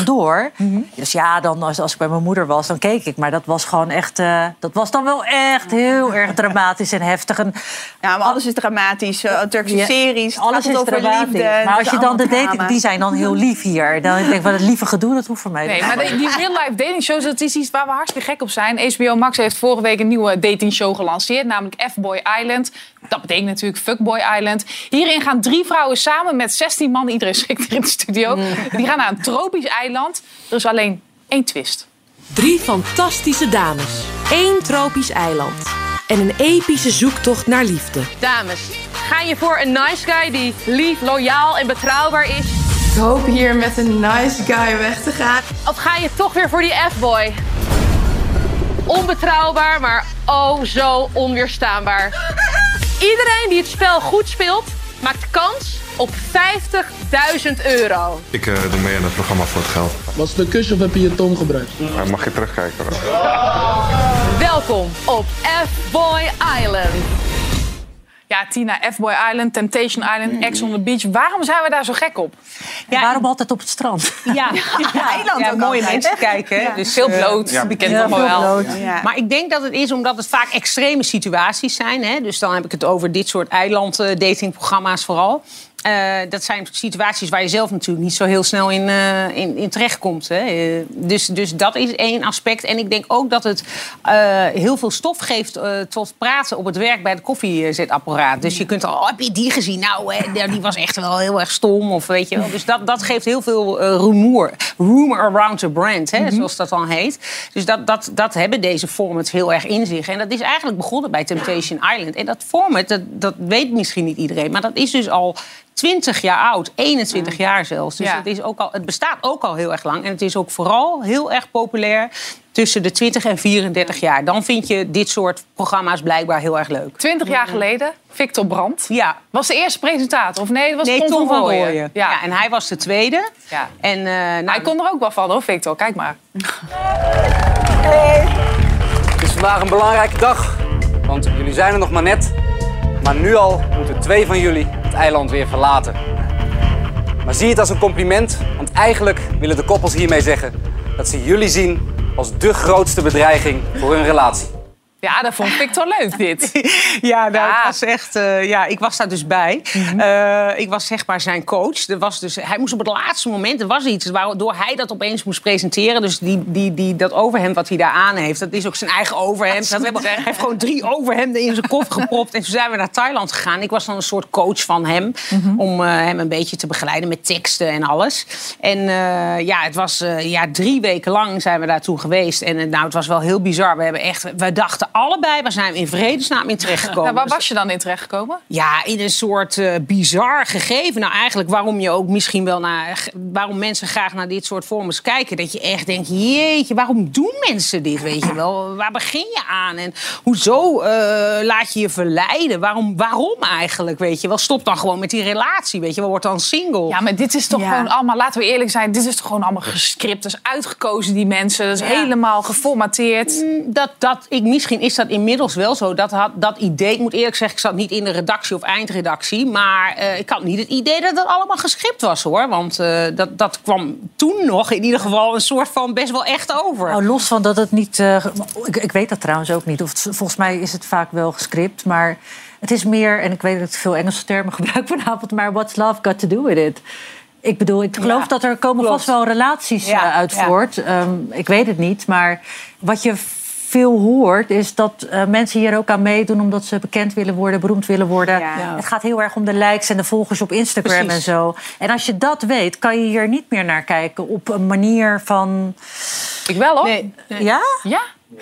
24-7 door. Dus ja, dan, als, als ik bij mijn moeder was, dan keek ik. Maar dat was gewoon echt, eh, dat was dan wel echt heel erg dramatisch en heftig. En, Ja, maar alles is dramatisch. eh, Turkse Ja, series. alles is over dramatisch. liefde. maar als je dan de dating, die zijn dan heel lief hier. Dan denk ik van het lieve gedoe, dat hoeft voor mij Nee, maar die, die real-life dating shows, dat is iets waar we hartstikke gek op zijn. HBO Max heeft vorige week een nieuwe dating show gelanceerd, namelijk F-Boy Island. Dat betekent natuurlijk Fuckboy Island. Hierin gaan drie vrouwen samen met 16 man, iedereen schrikt hier in de studio. Die gaan naar een tropisch eiland. Er is alleen één twist. Drie fantastische dames, één tropisch eiland en een epische zoektocht naar liefde. Dames, ga je voor een nice guy die lief, loyaal en betrouwbaar is? Ik hoop hier met een nice guy weg te gaan. Of ga je toch weer voor die F-boy? Onbetrouwbaar, maar oh zo onweerstaanbaar. Iedereen die het spel goed speelt, maakt kans op 50.000 euro. Ik eh, doe mee aan het programma voor het geld. Was het een kusje of heb je je tong gebruikt? mag je terugkijken? Welkom op F-boy Island. Ja, Tina, F-Boy Island, Temptation Island, Ex on the Beach. Waarom zijn we daar zo gek op? Ja, waarom altijd op het strand? Ja, eiland ja, ook altijd, mooie mensen kijken. Ja. Dus, Veel eh, bloot, Ja. ja, we nog wel. bloot. Ja. Maar ik denk dat het is omdat het vaak extreme situaties zijn. Hè? Dus dan heb ik het over dit soort eiland-datingprogramma's vooral. Eh, dat zijn situaties waar je zelf natuurlijk niet zo heel snel in, eh, in, in terechtkomt. Hè? Eh, dus, dus dat is één aspect. En ik denk ook dat het heel veel stof geeft tot praten op het werk bij het koffiezetapparaat. Dus je kunt al, oh, heb je die gezien? Nou, nou, die was echt wel heel erg stom. Of weet je wel. Dus dat, dat geeft heel veel rumoer. Rumor around the brand, hè, zoals dat dan heet. Dus dat, dat, dat hebben deze formats heel erg in zich. En dat is eigenlijk begonnen bij Temptation Island. En dat format, dat, dat weet misschien niet iedereen. Maar dat is dus al 20 jaar oud, 21 jaar zelfs. Dus Ja. het, is ook al, het bestaat ook al heel erg lang. En het is ook vooral heel erg populair tussen de 20 en 34 jaar. Dan vind je dit soort programma's blijkbaar heel erg leuk. 20 jaar geleden, Victor Brandt. Ja. Was de eerste presentator? Of nee, dat was Nee, Tom, Tom van Rooyen. Rooyen. Ja. en hij was de tweede. Ja. En, uh, nou, Hij kon er ook wel van hoor, Victor. Kijk maar. Het is vandaag een belangrijke dag, want jullie zijn er nog maar net. Maar nu al moeten twee van jullie het eiland weer verlaten. Maar zie het als een compliment, want eigenlijk willen de koppels hiermee zeggen dat ze jullie zien als de grootste bedreiging voor hun relatie. Ja, dat vond Victor leuk, dit. Ja, nou, het was echt, eh, ja, ik was daar dus bij. Eh, ik was zeg maar zijn coach. Er was dus, hij moest op het laatste moment, er was iets waardoor hij dat opeens moest presenteren. Dus die, die, die, dat overhemd wat hij daar aan heeft, dat is ook zijn eigen overhemd. Dat hebben, hij heeft gewoon drie overhemden in zijn koffer gepropt. En toen zijn we naar Thailand gegaan. Ik was dan een soort coach van hem. Om eh, hem een beetje te begeleiden met teksten en alles. En ja, het was ja, drie weken lang zijn we daartoe geweest. En nou, het was wel heel bizar. We hebben echt, we dachten allebei, waar zijn we in vredesnaam in terechtgekomen? Nou, waar was je dan in terechtgekomen? Ja, in een soort eh, bizar gegeven. Nou, eigenlijk waarom je ook misschien wel naar... waarom mensen graag naar dit soort formats kijken. Dat je echt denkt, jeetje, waarom doen mensen dit, weet je wel? Waar begin je aan? En hoezo eh, laat je je verleiden? Waarom, waarom eigenlijk, weet je wel? Stop dan gewoon met die relatie, weet je wel? Word dan single. Ja, maar dit is toch Ja. gewoon allemaal, laten we eerlijk zijn, dit is toch gewoon allemaal gescript. Dat is uitgekozen, die mensen. Dat is Ja. helemaal geformateerd. Mm, Dat, dat, ik, misschien is dat inmiddels wel zo. Dat, had, dat idee, ik moet eerlijk zeggen, ik zat niet in de redactie of eindredactie. Maar eh, ik had niet het idee dat het allemaal gescript was hoor. Want eh, dat, dat kwam toen nog in ieder geval een soort van best wel echt over. Nou, los van dat het niet. eh, ik, ik weet dat trouwens ook niet. Of volgens mij is het vaak wel gescript. Maar het is meer. En ik weet dat ik veel Engelse termen gebruik vanavond. Maar what's love got to do with it? Ik bedoel, ik geloof Ja, dat er komen klopt. vast wel relaties Ja, uit ja. voort. Ehm, ik weet het niet. Maar wat je veel hoort, is dat eh, mensen hier ook aan meedoen omdat ze bekend willen worden, beroemd willen worden. Het gaat heel erg om de likes en de volgers op Instagram Precies. en zo. En als je dat weet, kan je hier niet meer naar kijken op een manier van. Ik wel hoor. Ja? Ja.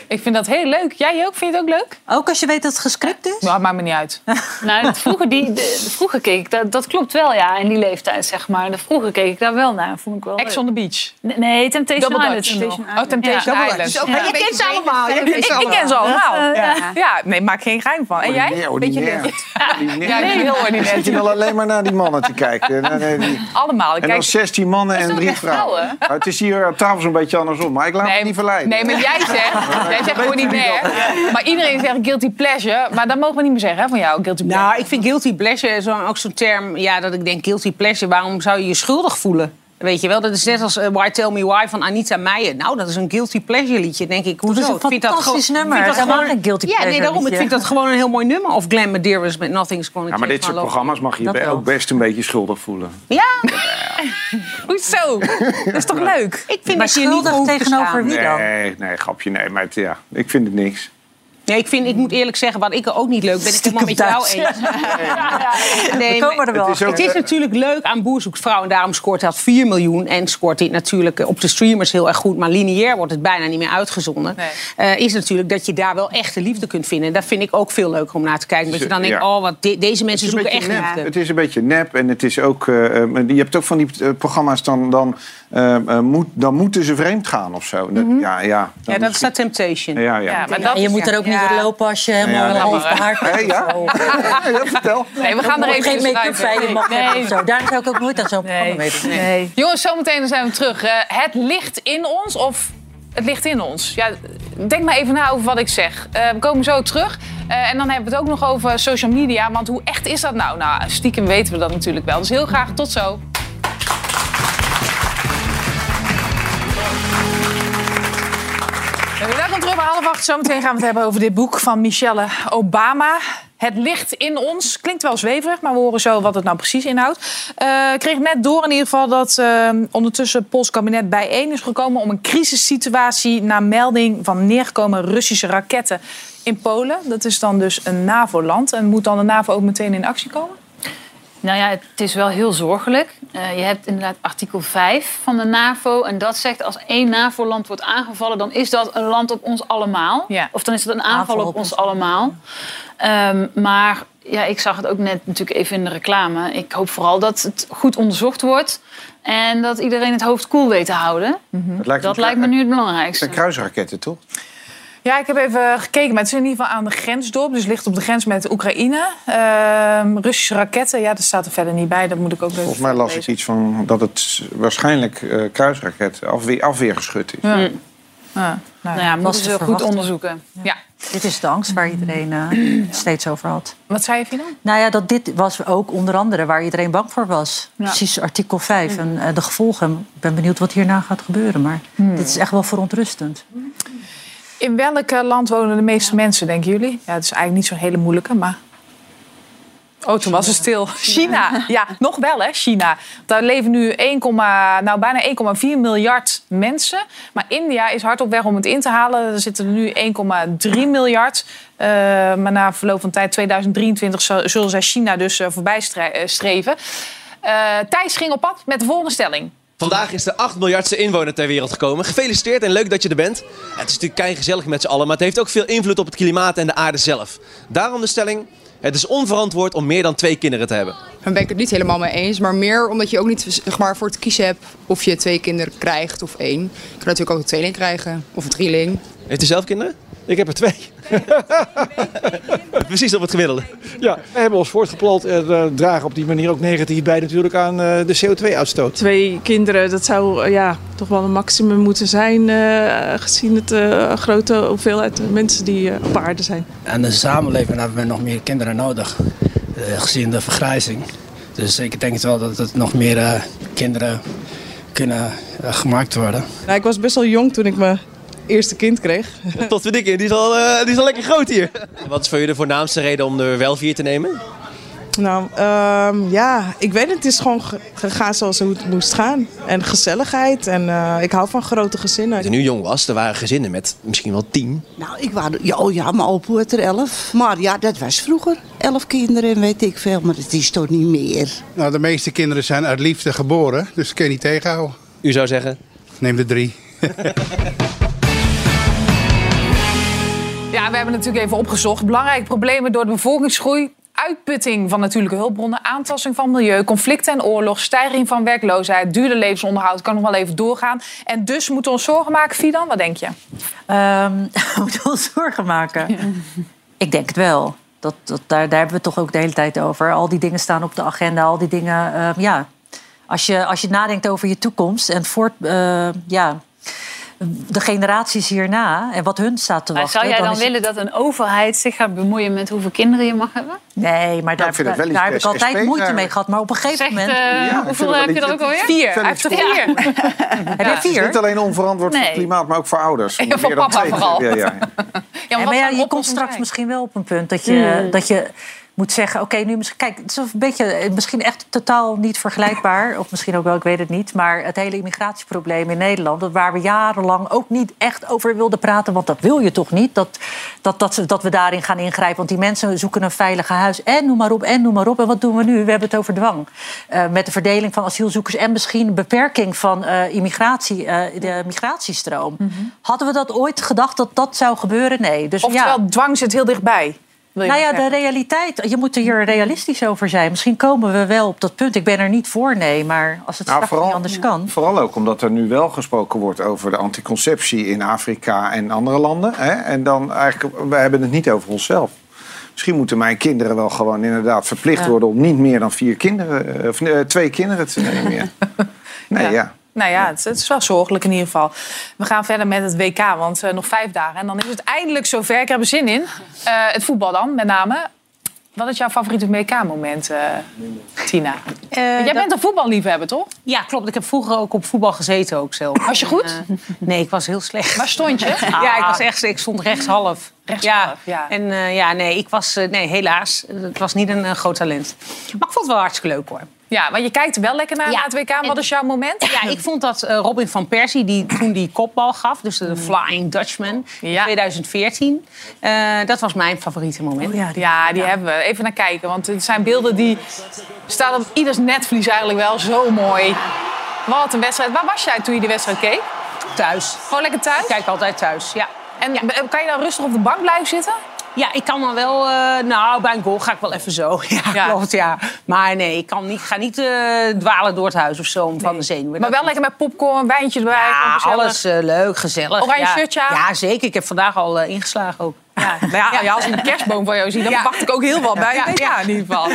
Ik vind dat heel leuk. Jij ook? Vind je het ook leuk? Ook als je weet dat het gescript is? Nou, maakt me niet uit. Nou, dat vroeger, die, de- vroeger keek ik, dat, dat klopt wel, ja, in die leeftijd, zeg maar. De vroeger keek ik daar wel naar, vond ik wel Ex on the beach. Nee, nee Temptation Double Island. Dutch. nog. Oh, Temptation Ja. Island. Ja. Ja. je kent ze allemaal. Je kent ze Ik, ik ken ze allemaal. Ja. Ja. nee, maak geen geheim van. En jij? Ordinair, leuk. Ja, ben heel Zit ordinair. je wel alleen maar naar die mannen te kijken? Nee, nee, die- Allemaal. Ik En dan kijk... 16 mannen en drie vrouwen. Nou, het is hier op tafel zo'n beetje andersom, maar ik laat me niet verleiden. Nee, maar jij zegt, jij zegt weet je ordinair. Maar iedereen zegt guilty pleasure. Maar dat mogen we niet meer zeggen hè, van jou, guilty pleasure. Nou, ik vind guilty pleasure zo, ook zo'n term... Ja, dat ik denk, guilty pleasure, waarom zou je je schuldig voelen? Weet je wel, dat is net als eh, Why Tell Me Why van Anita Meijer. Nou, dat is een guilty pleasure liedje, denk ik. Hoezo? is een Ik vind dat fantastisch nummer. ik dat helemaal gewoon- geen guilty Ja, nee, pleasure daarom. Ik liedje. vind dat gewoon een heel mooi nummer. Of Glenn Medeiros met Nothing's Gonna Ja, maar dit soort programma's mag je Dat je ook best een beetje schuldig voelen. Ja, Hoezo? Dat is toch leuk? ik vind Maar dat je niet schuldig tegenover wie dan? Nee, nee, grapje, nee. Maar het, ja, ik vind het niks. Nee, ik, vind, ik moet eerlijk zeggen, wat ik ook niet leuk ben, ik helemaal met jou eens. Nee, We komen er wel Het is ook- Het is natuurlijk leuk aan Boer zoekt vrouw en daarom scoort hij al 4 miljoen. En scoort dit natuurlijk eh, op de streamers heel erg goed. Maar lineair wordt het bijna niet meer uitgezonden. Nee. Eh, is natuurlijk dat je daar wel echte liefde kunt vinden. Dat vind ik ook veel leuker om naar te kijken. Dat je dan denkt, Ja. oh, wat de- deze mensen zoeken echt nep. liefde. het is een beetje nep en het is ook. eh, eh, je hebt ook van die eh, programma's dan. Dan, eh, eh, moet, dan moeten ze vreemd gaan of zo. Dat- Ja, ja. Ja, dat is dat Temptation. Ja, ja. Ja, maar En je moet er ook niet lopen als je helemaal Ja, een half. Hé, ja? Ja, vertel. Nee, we gaan er even geen make-up bij je mag Nee. of zo. Daar zou ik ook nooit aan zo'n programma meedoen. Nee. Jongens, zometeen zijn we terug. Eh, het ligt in ons of het ligt in ons? Ja, denk maar even na over wat ik zeg. Eh, we komen zo terug. Eh, en dan hebben we het ook nog over social media. Want hoe echt is dat nou? Nou, stiekem weten we dat natuurlijk wel. Dus heel graag tot zo. Eh, half acht. Zometeen gaan we het hebben over dit boek van Michelle Obama. Het ligt in ons. Klinkt wel zweverig, maar we horen zo wat het nou precies inhoudt. Eh, ik kreeg net door in ieder geval dat eh, ondertussen het Pools kabinet bijeen is gekomen... om een crisissituatie na melding van neergekomen Russische raketten in Polen. Dat is dan dus een NAVO-land. En moet dan de NAVO ook meteen in actie komen? Nou ja, het is wel heel zorgelijk. Eh, je hebt inderdaad artikel 5 van de NAVO. En dat zegt als één NAVO-land wordt aangevallen... dan is dat een land op ons allemaal. Ja. Of dan is dat een aanval, op, ons allemaal. Ehm, maar ja, ik zag het ook net natuurlijk even in de reclame. Ik hoop vooral dat het goed onderzocht wordt. En dat iedereen het hoofd koel weet te houden. Het lijkt Dat lijkt me nu het Het belangrijkste. zijn kruisraketten, toch? Ja, ik heb even gekeken. Maar het is in ieder geval aan de grensdorp. Dus ligt op de grens met Oekraïne. Ehm, Russische raketten, ja, dat staat er verder niet bij. Dat moet ik ook Volgens mij las ik iets van dat het waarschijnlijk eh kruisraket afweer, afweergeschut is. Ja. Mm. Ja, nou, Nou ja, was moeten te ze goed onderzoeken. ja. Dit is de angst waar iedereen eh, steeds over had. Wat zei je, Fino? Nou ja, dat dit was ook onder andere waar iedereen bang voor was. Ja. Precies artikel 5 en eh, de gevolgen. Ik ben benieuwd wat hierna gaat gebeuren. Maar dit is echt wel verontrustend. In welk land wonen de meeste mensen, denken jullie? Ja, het is eigenlijk niet zo'n hele moeilijke, maar... Oh, toen was het stil. China. Ja, nog wel hè, China. Daar leven nu 1, nou, bijna 1,4 miljard mensen. Maar India is hard op weg om het in te halen. Er zitten er nu 1,3 miljard. Eh, maar na verloop van tijd, 2023, zal- zullen zij China dus eh, voorbij eh, streven. Eh, Thijs ging op pad met de volgende stelling. Vandaag is de 8 miljardste inwoner ter wereld gekomen. Gefeliciteerd en leuk dat je er bent. Het is natuurlijk kein gezellig met z'n allen, maar het heeft ook veel invloed op het klimaat en de aarde zelf. Daarom de stelling: het is onverantwoord om meer dan twee kinderen te hebben. Daar ben ik het niet helemaal mee eens. Maar meer omdat je ook niet zeg maar, voor het kiezen hebt of je twee kinderen krijgt of één. Je kan natuurlijk ook een tweeling krijgen of een drieling. Heeft u zelf kinderen? Ik heb er twee. Precies op het gemiddelde. Ja, we hebben ons voortgeplant en eh, dragen op die manier ook negatief bij natuurlijk aan eh, de CO2-uitstoot. Twee kinderen, dat zou eh, ja, toch wel een maximum moeten zijn, eh, gezien het eh, grote hoeveelheid mensen die op aarde zijn. En de samenleving hebben we nog meer kinderen nodig, eh, gezien de vergrijzing. Dus ik denk het wel dat er nog meer eh, kinderen kunnen gemaakt worden. Nou, ik was best wel jong toen ik mijn eerste kind kreeg. Tot vind ik, die is, al, eh, die is al lekker groot hier. Wat is voor u de voornaamste reden om er wel vier te nemen? Nou, ehm, ja, ik weet het. Het is gewoon ge- gegaan zoals het moest gaan. En gezelligheid. En eh, ik hou van grote gezinnen. Toen u jong was, er waren gezinnen met misschien wel tien. Nou, ik was, ja, oh ja, mijn opa had er elf. Maar ja, dat was vroeger. Elf kinderen en weet ik veel, maar het is toch niet meer. Nou, de meeste kinderen zijn uit liefde geboren, dus dat kun je niet tegenhouden. U zou zeggen? Neem de drie. Ja, we hebben natuurlijk even opgezocht. Belangrijke problemen door de bevolkingsgroei. Uitputting van natuurlijke hulpbronnen, aantasting van milieu, conflicten en oorlog, stijging van werkloosheid, duurder levensonderhoud, kan nog wel even doorgaan. En dus moeten we ons zorgen maken, Fidan? Wat denk je? Moeten we ons zorgen maken? Ik denk het wel. Dat, dat, daar, daar hebben we het toch ook de hele tijd over. Al die dingen staan op de agenda, al die dingen. ehm, ja. als, je, als je nadenkt over je toekomst en voort, eh, ja, de generaties hierna en wat hun staat te Maar wachten. zou jij dan het- willen dat een overheid zich gaat bemoeien met hoeveel kinderen je mag hebben? Nee, maar daar, het wel iets daar heb ik altijd SP moeite mee gehad. Maar op een gegeven Zegt, moment... eh, Ja, hoeveel heb je er ook alweer? Vier. Hij heeft er Ja. vier. Heb je Het is vier? niet alleen onverantwoord voor het klimaat, maar ook voor ouders. Ja, voor papa vooral. Ja, ja. Maar ja, een je komt straks misschien wel op een punt dat je, Mm. dat je moet zeggen: oké, nu misschien. Kijk, het is een beetje, eh, misschien echt totaal niet vergelijkbaar. Of misschien ook wel, ik weet het niet. Maar het hele immigratieprobleem in Nederland, dat waar we jarenlang ook niet echt over wilden praten. Want dat wil je toch niet? Dat, dat, dat, dat we daarin gaan ingrijpen. Want die mensen zoeken een veilige huis. En noem maar op, en noem maar op. En wat doen we nu? We hebben het over dwang. Eh, met de verdeling van asielzoekers en misschien beperking van eh, immigratie, de migratiestroom. Hadden we dat ooit gedacht dat dat zou gebeuren? Nee. Dus, Oftewel, ja. dwang zit heel dichtbij. Nou ja, de realiteit. Je moet er hier realistisch over zijn. Misschien komen we wel op dat punt. Ik ben er niet voor, nee. Maar als het Nou, straks niet anders kan. Vooral ook omdat er nu wel gesproken wordt over de anticonceptie in Afrika en andere landen. Hè? En dan eigenlijk, we hebben het niet over onszelf. Misschien moeten mijn kinderen wel gewoon inderdaad verplicht Ja. worden om niet meer dan vier kinderen, eh, of eh, twee kinderen te nemen. Ja. Nee, ja. Nou ja, het, het is wel zorgelijk in ieder geval. We gaan verder met het WK, want eh, nog vijf dagen. En dan is het eindelijk zover. Ik heb er zin in. Eh, het voetbal dan, met name. Wat is jouw favoriete WK-moment, eh, Tina? Jij bent een voetballiefhebber, toch? Ja, klopt. Ik heb vroeger ook op voetbal gezeten ook zelf. Was je goed? Nee, ik was heel slecht. Waar stond je? Ja, ik was echt, ik stond rechtshalf. Rechtshalf, ja. En ja, nee, ik was, nee, helaas, het was niet een groot talent. Maar ik vond het wel hartstikke leuk hoor. Ja, maar je kijkt wel lekker naar, Ja. het WK. Wat is jouw moment? Ja, ik vond dat eh, Robin van Persie, die toen die kopbal gaf, dus de Flying Dutchman, in 2014, eh, dat was mijn favoriete moment. ja, die, ja, die hebben we. Even naar kijken, want het zijn beelden die staan op ieders netvlies eigenlijk wel. Zo mooi. Wat een wedstrijd. Waar was jij toen je die wedstrijd keek? Thuis. Gewoon lekker thuis? Ik kijk altijd thuis, ja. En kan je dan rustig op de bank blijven zitten? Ja, ik kan dan wel... eh, nou, bij een goal ga ik wel even zo. Ja, klopt, ja. Maar nee, ik, kan niet, ga niet eh, dwalen door het huis of zo van de zenuwen. Maar wel lekker met popcorn, wijntje erbij. Ja, alles eh, leuk, gezellig. Oranje ja. shirtje? Ja, zeker. Ik heb vandaag al ingeslagen ook. Ja, ja, ja, als ik een kerstboom van jou zie, dan wacht ik ook heel wat bij. Ja, in ieder geval.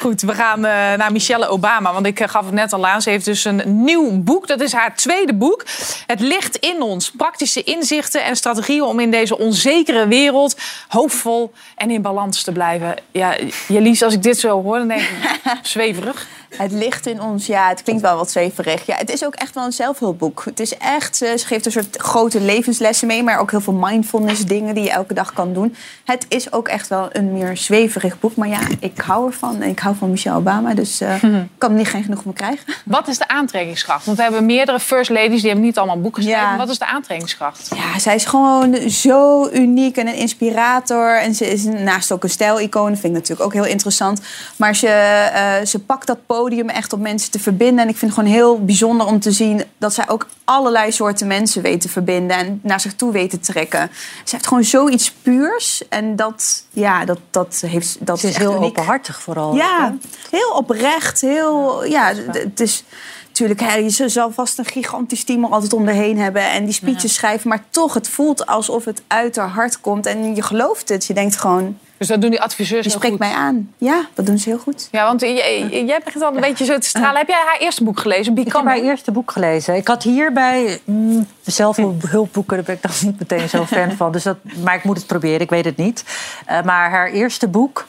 Goed, we gaan eh, naar Michelle Obama. Want ik eh, gaf het net al aan. Ze heeft dus een nieuw boek. Dat is haar tweede boek. Het ligt in ons. Praktische inzichten en strategieën om in deze onzekere wereld hoopvol en in balans te blijven. Ja, Jelise, als ik dit zo hoor, dan denk ik zweverig. Het ligt in ons, ja, het klinkt wel wat zweverig. Ja, het is ook echt wel een zelfhulpboek. Het is echt, eh, ze geeft een soort grote levenslessen mee, maar ook heel veel mindfulness dingen die je elke dag kan doen. Het is ook echt wel een meer zweverig boek. Maar ja, ik hou ervan en ik hou van Michelle Obama, dus eh, ik kan er niet geen genoeg van krijgen. Wat is de aantrekkingskracht? Want we hebben meerdere first ladies, die hebben niet allemaal een boek geschreven. Wat is de aantrekkingskracht? Ja, zij is gewoon zo uniek en een inspirator. En ze is naast ook een stijlicoon. Dat vind ik natuurlijk ook heel interessant. Maar ze, eh, ze pakt dat podium podium echt om mensen te verbinden. En ik vind het gewoon heel bijzonder om te zien dat zij ook allerlei soorten mensen weet te verbinden en naar zich toe weet te trekken. Ze heeft gewoon zoiets puurs. En dat, ja, dat, dat heeft. Dat Ze is heel uniek. openhartig vooral. Ja, heel oprecht. Heel, ja, het is natuurlijk, hè, je zal vast een gigantisch team er altijd om heen hebben en die speeches schrijven, maar toch, het voelt alsof het uit haar hart komt en je gelooft het. Je denkt gewoon. Dus dat doen die adviseurs Die spreekt goed. mij aan. Ja, dat doen ze heel goed. Ja, want jij, begint al een beetje zo te stralen. Heb jij haar eerste boek gelezen? Ik heb haar eerste boek gelezen. Ik had hierbij mm, zelfhulpboeken, daar ben ik dan niet meteen zo fan van. Dus dat, maar ik moet het proberen, ik weet het niet. Eh, maar haar eerste boek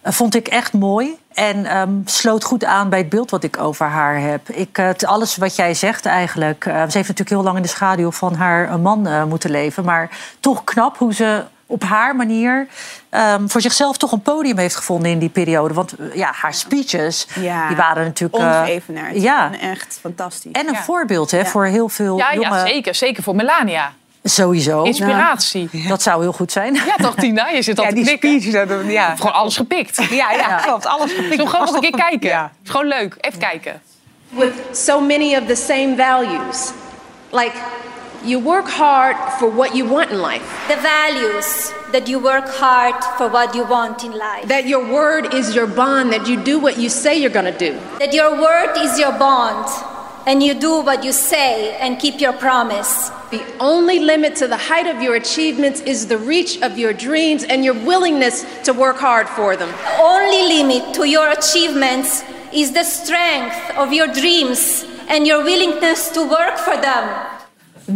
eh, vond ik echt mooi. En ehm, sloot goed aan bij het beeld wat ik over haar heb. Ik, eh, alles wat jij zegt eigenlijk. ze heeft natuurlijk heel lang in de schaduw van haar man moeten leven. Maar toch knap hoe ze op haar manier ehm, voor zichzelf toch een podium heeft gevonden in die periode. Want eh, ja, haar speeches Ja, die waren natuurlijk... eh, Ongeëvenaard. ja. Echt fantastisch. En een voorbeeld hè, voor heel veel Ja, jonge... ja, zeker. Zeker voor Melania. Sowieso. Inspiratie. Dat zou heel goed zijn. Ja, toch, Tina? Je zit al Ja, te die knikken. speech, dat, ja. Gewoon alles gepikt. Ja, ja, klopt. Alles gepikt. Zullen we gewoon eens een keer kijken? Het is gewoon leuk. Even kijken. with so many of the same values. Like, you work hard for what you want in life. The values that you work hard for what you want in life. That your word is your bond, that you do what you say you're gonna do. That your word is your bond and you do what you say and keep your promise. The only limit to the height of your achievements is the reach of your dreams and your willingness to work hard for them. The only limit to your achievements is the strength of your dreams and your willingness to work for them.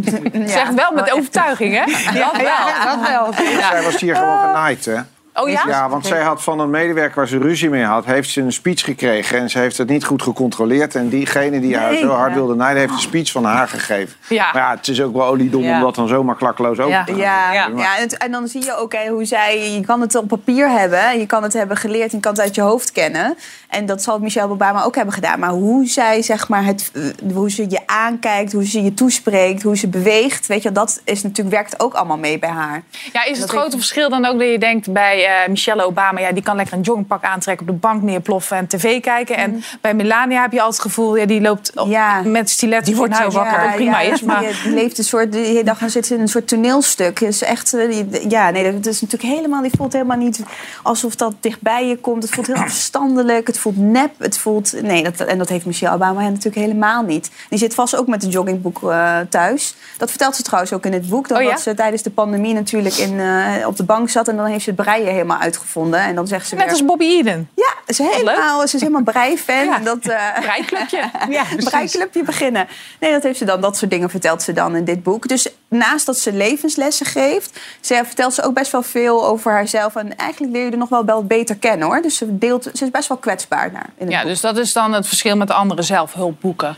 Zeg wel met overtuiging, hè? Ja, Dat wel. ja, dat wel. Zij was hier gewoon genaaid, hè? Oh ja? Ja, want zij had van een medewerker waar ze ruzie mee had, heeft ze een speech gekregen. En ze heeft het niet goed gecontroleerd. En diegene die haar zo hard ja. wilde naaien, heeft een speech van haar gegeven. Ja. Maar ja, het is ook wel oliedom Ja. om dat dan zomaar klakkeloos open Ja, te ja, gaan. ja. Maar- en, dan zie je ook hè, hoe zij... Je kan het op papier hebben, je kan het hebben geleerd... en je kan het uit je hoofd kennen. En dat zal Michelle Obama ook hebben gedaan. Maar hoe zij, zeg maar, het, eh, hoe ze je aankijkt, hoe ze je toespreekt... hoe ze beweegt, weet je, dat is natuurlijk, werkt ook allemaal mee bij haar. Ja, is het Dat grote verschil dan ook dat je denkt bij eh, Michelle Obama... Ja, die kan lekker een joggingpak aantrekken, op de bank neerploffen en tv kijken. En bij Melania heb je altijd het gevoel, ja, die loopt op, met stiletto Die wordt zo wakker. ook prima ja, is. Maar Die, die leeft een soort, de hele dag zit in een soort toneelstuk. Is echt, eh, die- ja, nee, dat is natuurlijk helemaal, die voelt helemaal niet alsof dat dichtbij je komt. Het voelt heel afstandelijk, het voelt nep, het voelt, nee, dat, en dat heeft Michelle Obama natuurlijk helemaal niet. Die zit vast ook met een joggingboek eh, thuis. Dat vertelt ze trouwens ook in het boek. Dat, Oh ja? dat ze tijdens de pandemie natuurlijk in, op de bank zat en dan heeft ze het breien helemaal uitgevonden. En dan zegt ze net weer, als Bobby Eden. ja, ze, is helemaal, ze is helemaal brei-fan. Ja. Dat, eh, Breiklubje. ja, breiklubje beginnen. Nee, dat heeft ze dan. Dat soort dingen vertelt ze dan in dit boek. Dus naast dat ze levenslessen geeft, ze vertelt ze ook best wel veel over haarzelf. En eigenlijk leer je er nog wel wel beter kennen hoor. Dus ze, deelt, ze is best wel kwetsbaar naar. In het Ja, boek. dus dat is dan het verschil met de andere zelfhulpboeken.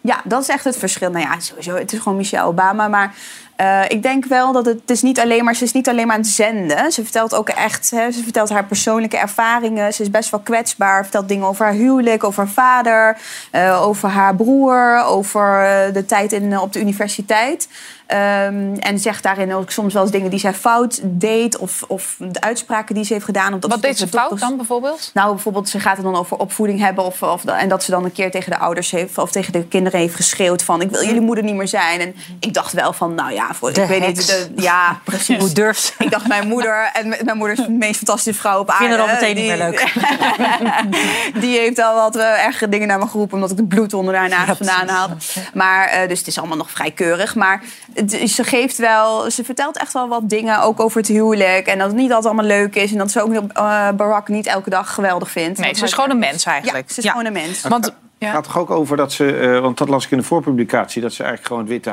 Ja, dat is echt het verschil. Nou ja, sowieso, het is gewoon Michelle Obama. Maar eh, ik denk wel dat het, het is niet alleen maar... Ze is niet alleen maar aan het zenden. Ze vertelt ook echt... Hè, ze vertelt haar persoonlijke ervaringen. Ze is best wel kwetsbaar. Vertelt dingen over haar huwelijk, over haar vader... eh, over haar broer, over eh, de tijd in, op de universiteit. Ehm, en zegt daarin ook soms wel eens dingen die zij fout deed... of, of de uitspraken die ze heeft gedaan. Omdat Wat deed ze fout dan bijvoorbeeld? nou, bijvoorbeeld, ze gaat het dan over opvoeding hebben. Of, of, en dat ze dan een keer tegen de ouders heeft, of tegen de kinderen heeft geschreeuwd van... ik wil jullie moeder niet meer zijn. En ik dacht wel van, nou ja, voor, De ik weet heks. niet... De, ja, precies. Hoe durft ze? Ik dacht, mijn moeder, en mijn moeder is de meest fantastische vrouw op aarde. vind haar al meteen niet Die- meer leuk. die heeft al wat uh, ergere dingen naar me geroepen... omdat ik het bloed onder haar nagels vandaan haalde. Maar, eh, dus het is allemaal nog vrij keurig. Maar het, is- ze geeft wel... Ze vertelt echt wel wat dingen, ook over het huwelijk. En dat het niet altijd allemaal leuk is. En dat ze ook eh, Barack niet elke dag geweldig vindt. Nee, ze is gewoon een mens eigenlijk. Ja, ze is gewoon een mens. Want, Het gaat toch ook over dat ze, eh, want dat las ik in de voorpublicatie, dat ze eigenlijk gewoon het, Witte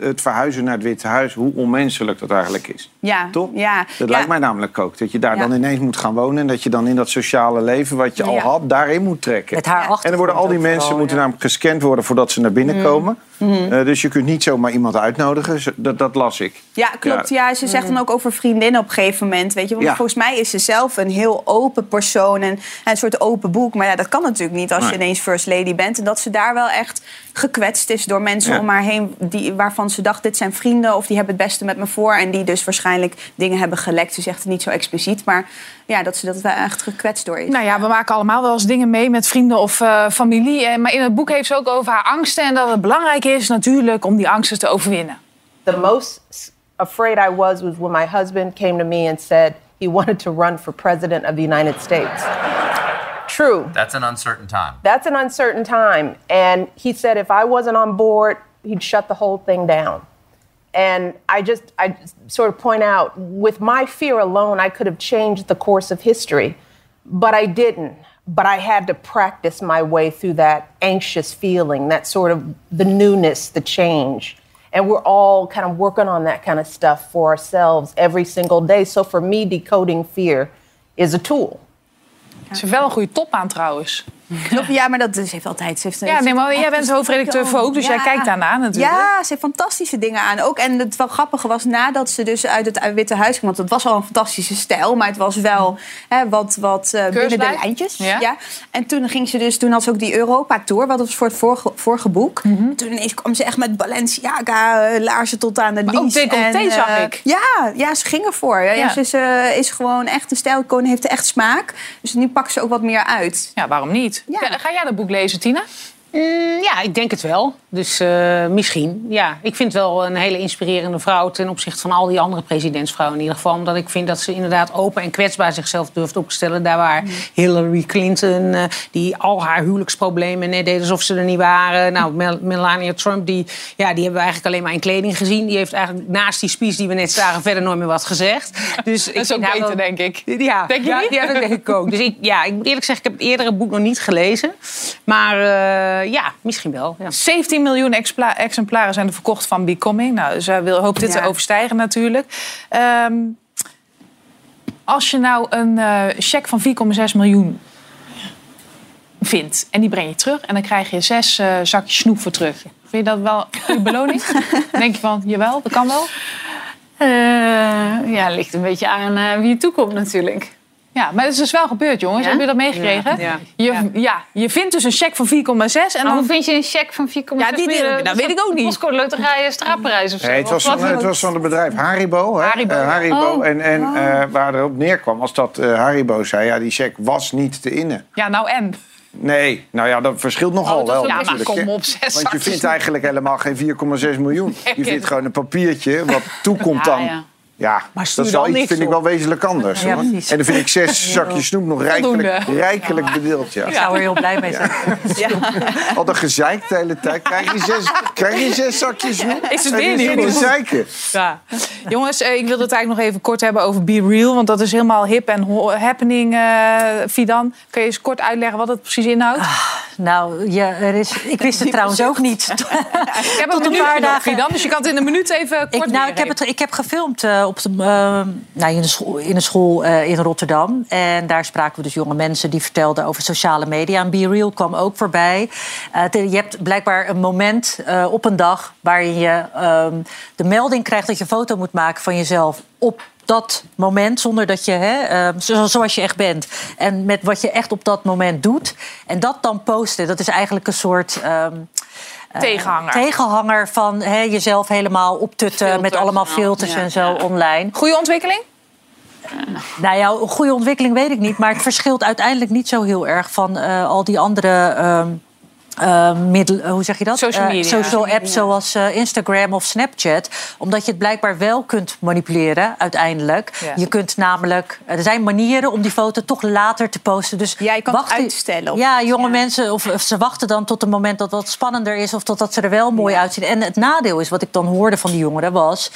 eh, het verhuizen naar het Witte Huis, hoe onmenselijk dat eigenlijk is. Ja, Toch? Ja, Dat ja. lijkt mij namelijk ook. Dat je daar Ja. dan ineens moet gaan wonen en dat je dan in dat sociale leven wat je al Ja. had, daarin moet trekken. Met haar en dan worden al die mensen vooral, moeten ja. namelijk gescand worden voordat ze naar binnen Mhm. komen. Mhm. Eh, dus je kunt niet zomaar iemand uitnodigen. Dat, dat las ik. Ja, klopt. Ja. ze zegt dan ook over vriendinnen op een gegeven moment. Weet je? Want Ja. volgens mij is ze zelf een heel open persoon en een soort open boek. Maar ja, dat kan natuurlijk niet als je Nee. ineens first first lady bent. En dat ze daar wel echt gekwetst is door mensen Ja. om haar heen... Die, waarvan ze dacht, dit zijn vrienden of die hebben het beste met me voor. En die dus waarschijnlijk dingen hebben gelekt. Ze zegt het niet zo expliciet, maar ja, dat ze dat wel echt gekwetst door is. Nou ja, we maken allemaal wel eens dingen mee met vrienden of eh, familie. Eh, Maar in het boek heeft ze ook over haar angsten. En dat het belangrijk is natuurlijk om die angsten te overwinnen. The most afraid I was was when my husband came to me and said he wanted to run for president of the United States. True. That's an uncertain time. That's an uncertain time. And he said if I wasn't on board, he'd shut the whole thing down. And I just, I sort of point out, with my fear alone, I could have changed the course of history, but I didn't. But I had to practice my way through that anxious feeling, that sort of the newness, the change. And we're all kind of working on that kind of stuff for ourselves every single day. So for me, decoding fear is a tool. Ze heeft wel een goede top aan trouwens. Ja, maar dat ze heeft altijd. Ze heeft, Ja, nee, maar jij bent hoofdredacteur Vogue, dus jij kijkt daarna natuurlijk. Ja, ze heeft fantastische dingen aan ook. En het wel grappige was nadat ze dus uit het Witte Huis ging... want het was al een fantastische stijl... maar het was wel hè, wat, wat eh, binnen de lijntjes. Ja. En toen ging ze dus... toen had ze ook die Europa-tour... wat was voor het vorige, vorige boek. Toen ineens kwam ze echt met Balenciaga... eh, laarzen tot aan de Maar ook decolleté En, eh, zag ik. Ja, ja, ze ging ervoor. Ja. Ja. Ze is, is gewoon echt een stijlkoon, heeft echt smaak. Dus nu pakt ze ook wat meer uit. Ja, waarom niet? Ga, ga jij dat boek lezen, Tina? Mm, ja, ik denk het wel. Dus eh, misschien. Ja, ik vind het wel een hele inspirerende vrouw ten opzichte van al die andere presidentsvrouwen in ieder geval. Omdat ik vind dat ze inderdaad open en kwetsbaar zichzelf durft op te stellen. Daar waar Hillary Clinton, eh, die al haar huwelijksproblemen net deed alsof ze er niet waren. Nou, Mel- Melania Trump, die, ja, die hebben we eigenlijk alleen maar in kleding gezien. Die heeft eigenlijk naast die speech die we net zagen verder nooit meer wat gezegd. Dus Dat is vind ook beter, wel- denk ik. Ja, Denk je ja, niet? ja, dat denk ik ook. Dus ik, ja, ik moet eerlijk zeggen, ik heb het eerdere boek nog niet gelezen. Maar eh, ja, misschien wel. Ja. 17 miljoen expla- exemplaren zijn er verkocht van Becoming. Nou, ze wil, hoopt dit Ja. te overstijgen natuurlijk. Ehm, als je nou een eh, cheque van 4,6 miljoen vindt en die breng je terug... en dan krijg je zes eh, zakjes snoep voor terug. Vind je dat wel een beloning? Denk je van, jawel, dat kan wel? Eh, ja, ligt een beetje aan eh, wie je toekomt natuurlijk. Ja, maar het is dus wel gebeurd, jongens. Ja? Heb je dat meegekregen? Ja. Je, ja. je vindt dus een cheque van 4,6 en Maar dan... hoe vind je een cheque van 4,6 Ja, die- die- miljoen? dat weet ik ook niet. Postcode loterij Straatprijs of zo. Nee, het, was Of van, het was van het bedrijf Haribo. Hè? Haribo. Eh, Haribo. Oh. En, en eh, waar erop neerkwam was dat eh, Haribo zei... ja, die cheque was niet te innen. Ja, nou en? Nee, nou ja, dat verschilt nogal Oh, dat wel. ja, maar kom op, zes Want je vindt eigenlijk helemaal geen 4,6 miljoen. Je vindt gewoon een papiertje wat toekomt Ja, dan. ja. Ja, Maar dat is wel iets, vind ik wel wezenlijk anders. Ja. En dan vind ik zes zakjes snoep nog rijkelijk, rijkelijk bedeeld. Ja. Ik zou er heel blij mee zijn. Al een gezeik de hele tijd. Krijg je zes, krijg je zes zakjes snoep? Is het weer niet goed? zeiken? Ja. Jongens, eh, ik wilde het eigenlijk nog even kort hebben over Be Real. Want dat is helemaal hip en happening, eh Fidan. Kun je eens kort uitleggen wat het precies inhoudt? Nou, ja, er is, ik wist het trouwens ook niet. ik heb tot een een paar dagen. Fidan, dus je kan het in een minuut even kort Ik, nou, ik, heb het, ik heb gefilmd eh, op de, eh, nou, in de school, in, de school eh, in Rotterdam. En daar spraken we dus jonge mensen die vertelden over sociale media. En Be Real kwam ook voorbij. Eh, je hebt blijkbaar een moment eh, op een dag... waarin je ehm, de melding krijgt dat je een foto moet maken van jezelf... op dat moment, zonder dat je, hè, ehm, zo- zoals je echt bent. En met wat je echt op dat moment doet. En dat dan posten, dat is eigenlijk een soort... ehm, Tegenhanger. tegenhanger van hè, jezelf helemaal optutten met allemaal filters en zo online. Goede ontwikkeling? Nou ja, een goede ontwikkeling weet ik niet. Maar het verschilt uiteindelijk niet zo heel erg van eh, al die andere. ehm, eh, middel, eh, hoe zeg je dat? Social Eh, media. social apps zoals eh, Instagram of Snapchat. Omdat je het blijkbaar wel kunt manipuleren uiteindelijk. Ja. Je kunt namelijk... Er zijn manieren om die foto toch later te posten. Dus Ja, je kan het uitstellen. Ja, jonge mensen, of, of ze wachten dan tot het moment dat wat spannender is... of totdat ze er wel mooi uitzien. En het nadeel is, wat ik dan hoorde van die jongeren, was...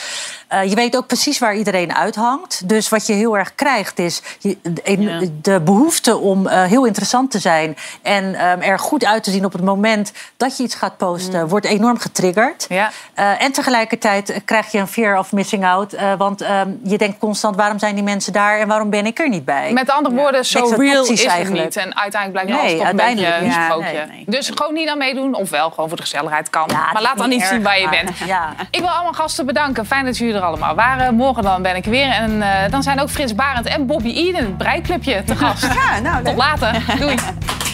eh, je weet ook precies waar iedereen uithangt. Dus wat je heel erg krijgt is je, de, de behoefte om eh, heel interessant te zijn... en ehm, er goed uit te zien op het moment dat je iets gaat posten... wordt enorm getriggerd. Ja. Eh, en tegelijkertijd krijg je een fear of missing out. want ehm, je denkt constant, waarom zijn die mensen daar... en waarom ben ik er niet bij? Met andere woorden, zo Extra real is het eigenlijk. niet. En uiteindelijk blijkt Nee, alles toch een beetje uiteindelijk een niet. sprookje. Ja, nee, Dus gewoon niet aan meedoen, of wel gewoon voor de gezelligheid kan. maar laat dan niet zien waar je bent. Ja. Ik wil allemaal gasten bedanken. Fijn dat jullie er allemaal waren. Morgen dan ben ik weer. En eh, dan zijn ook Frits Barend en Bobby Eden, het breiklubje, te gast. Ja, nou, Tot later. Doei.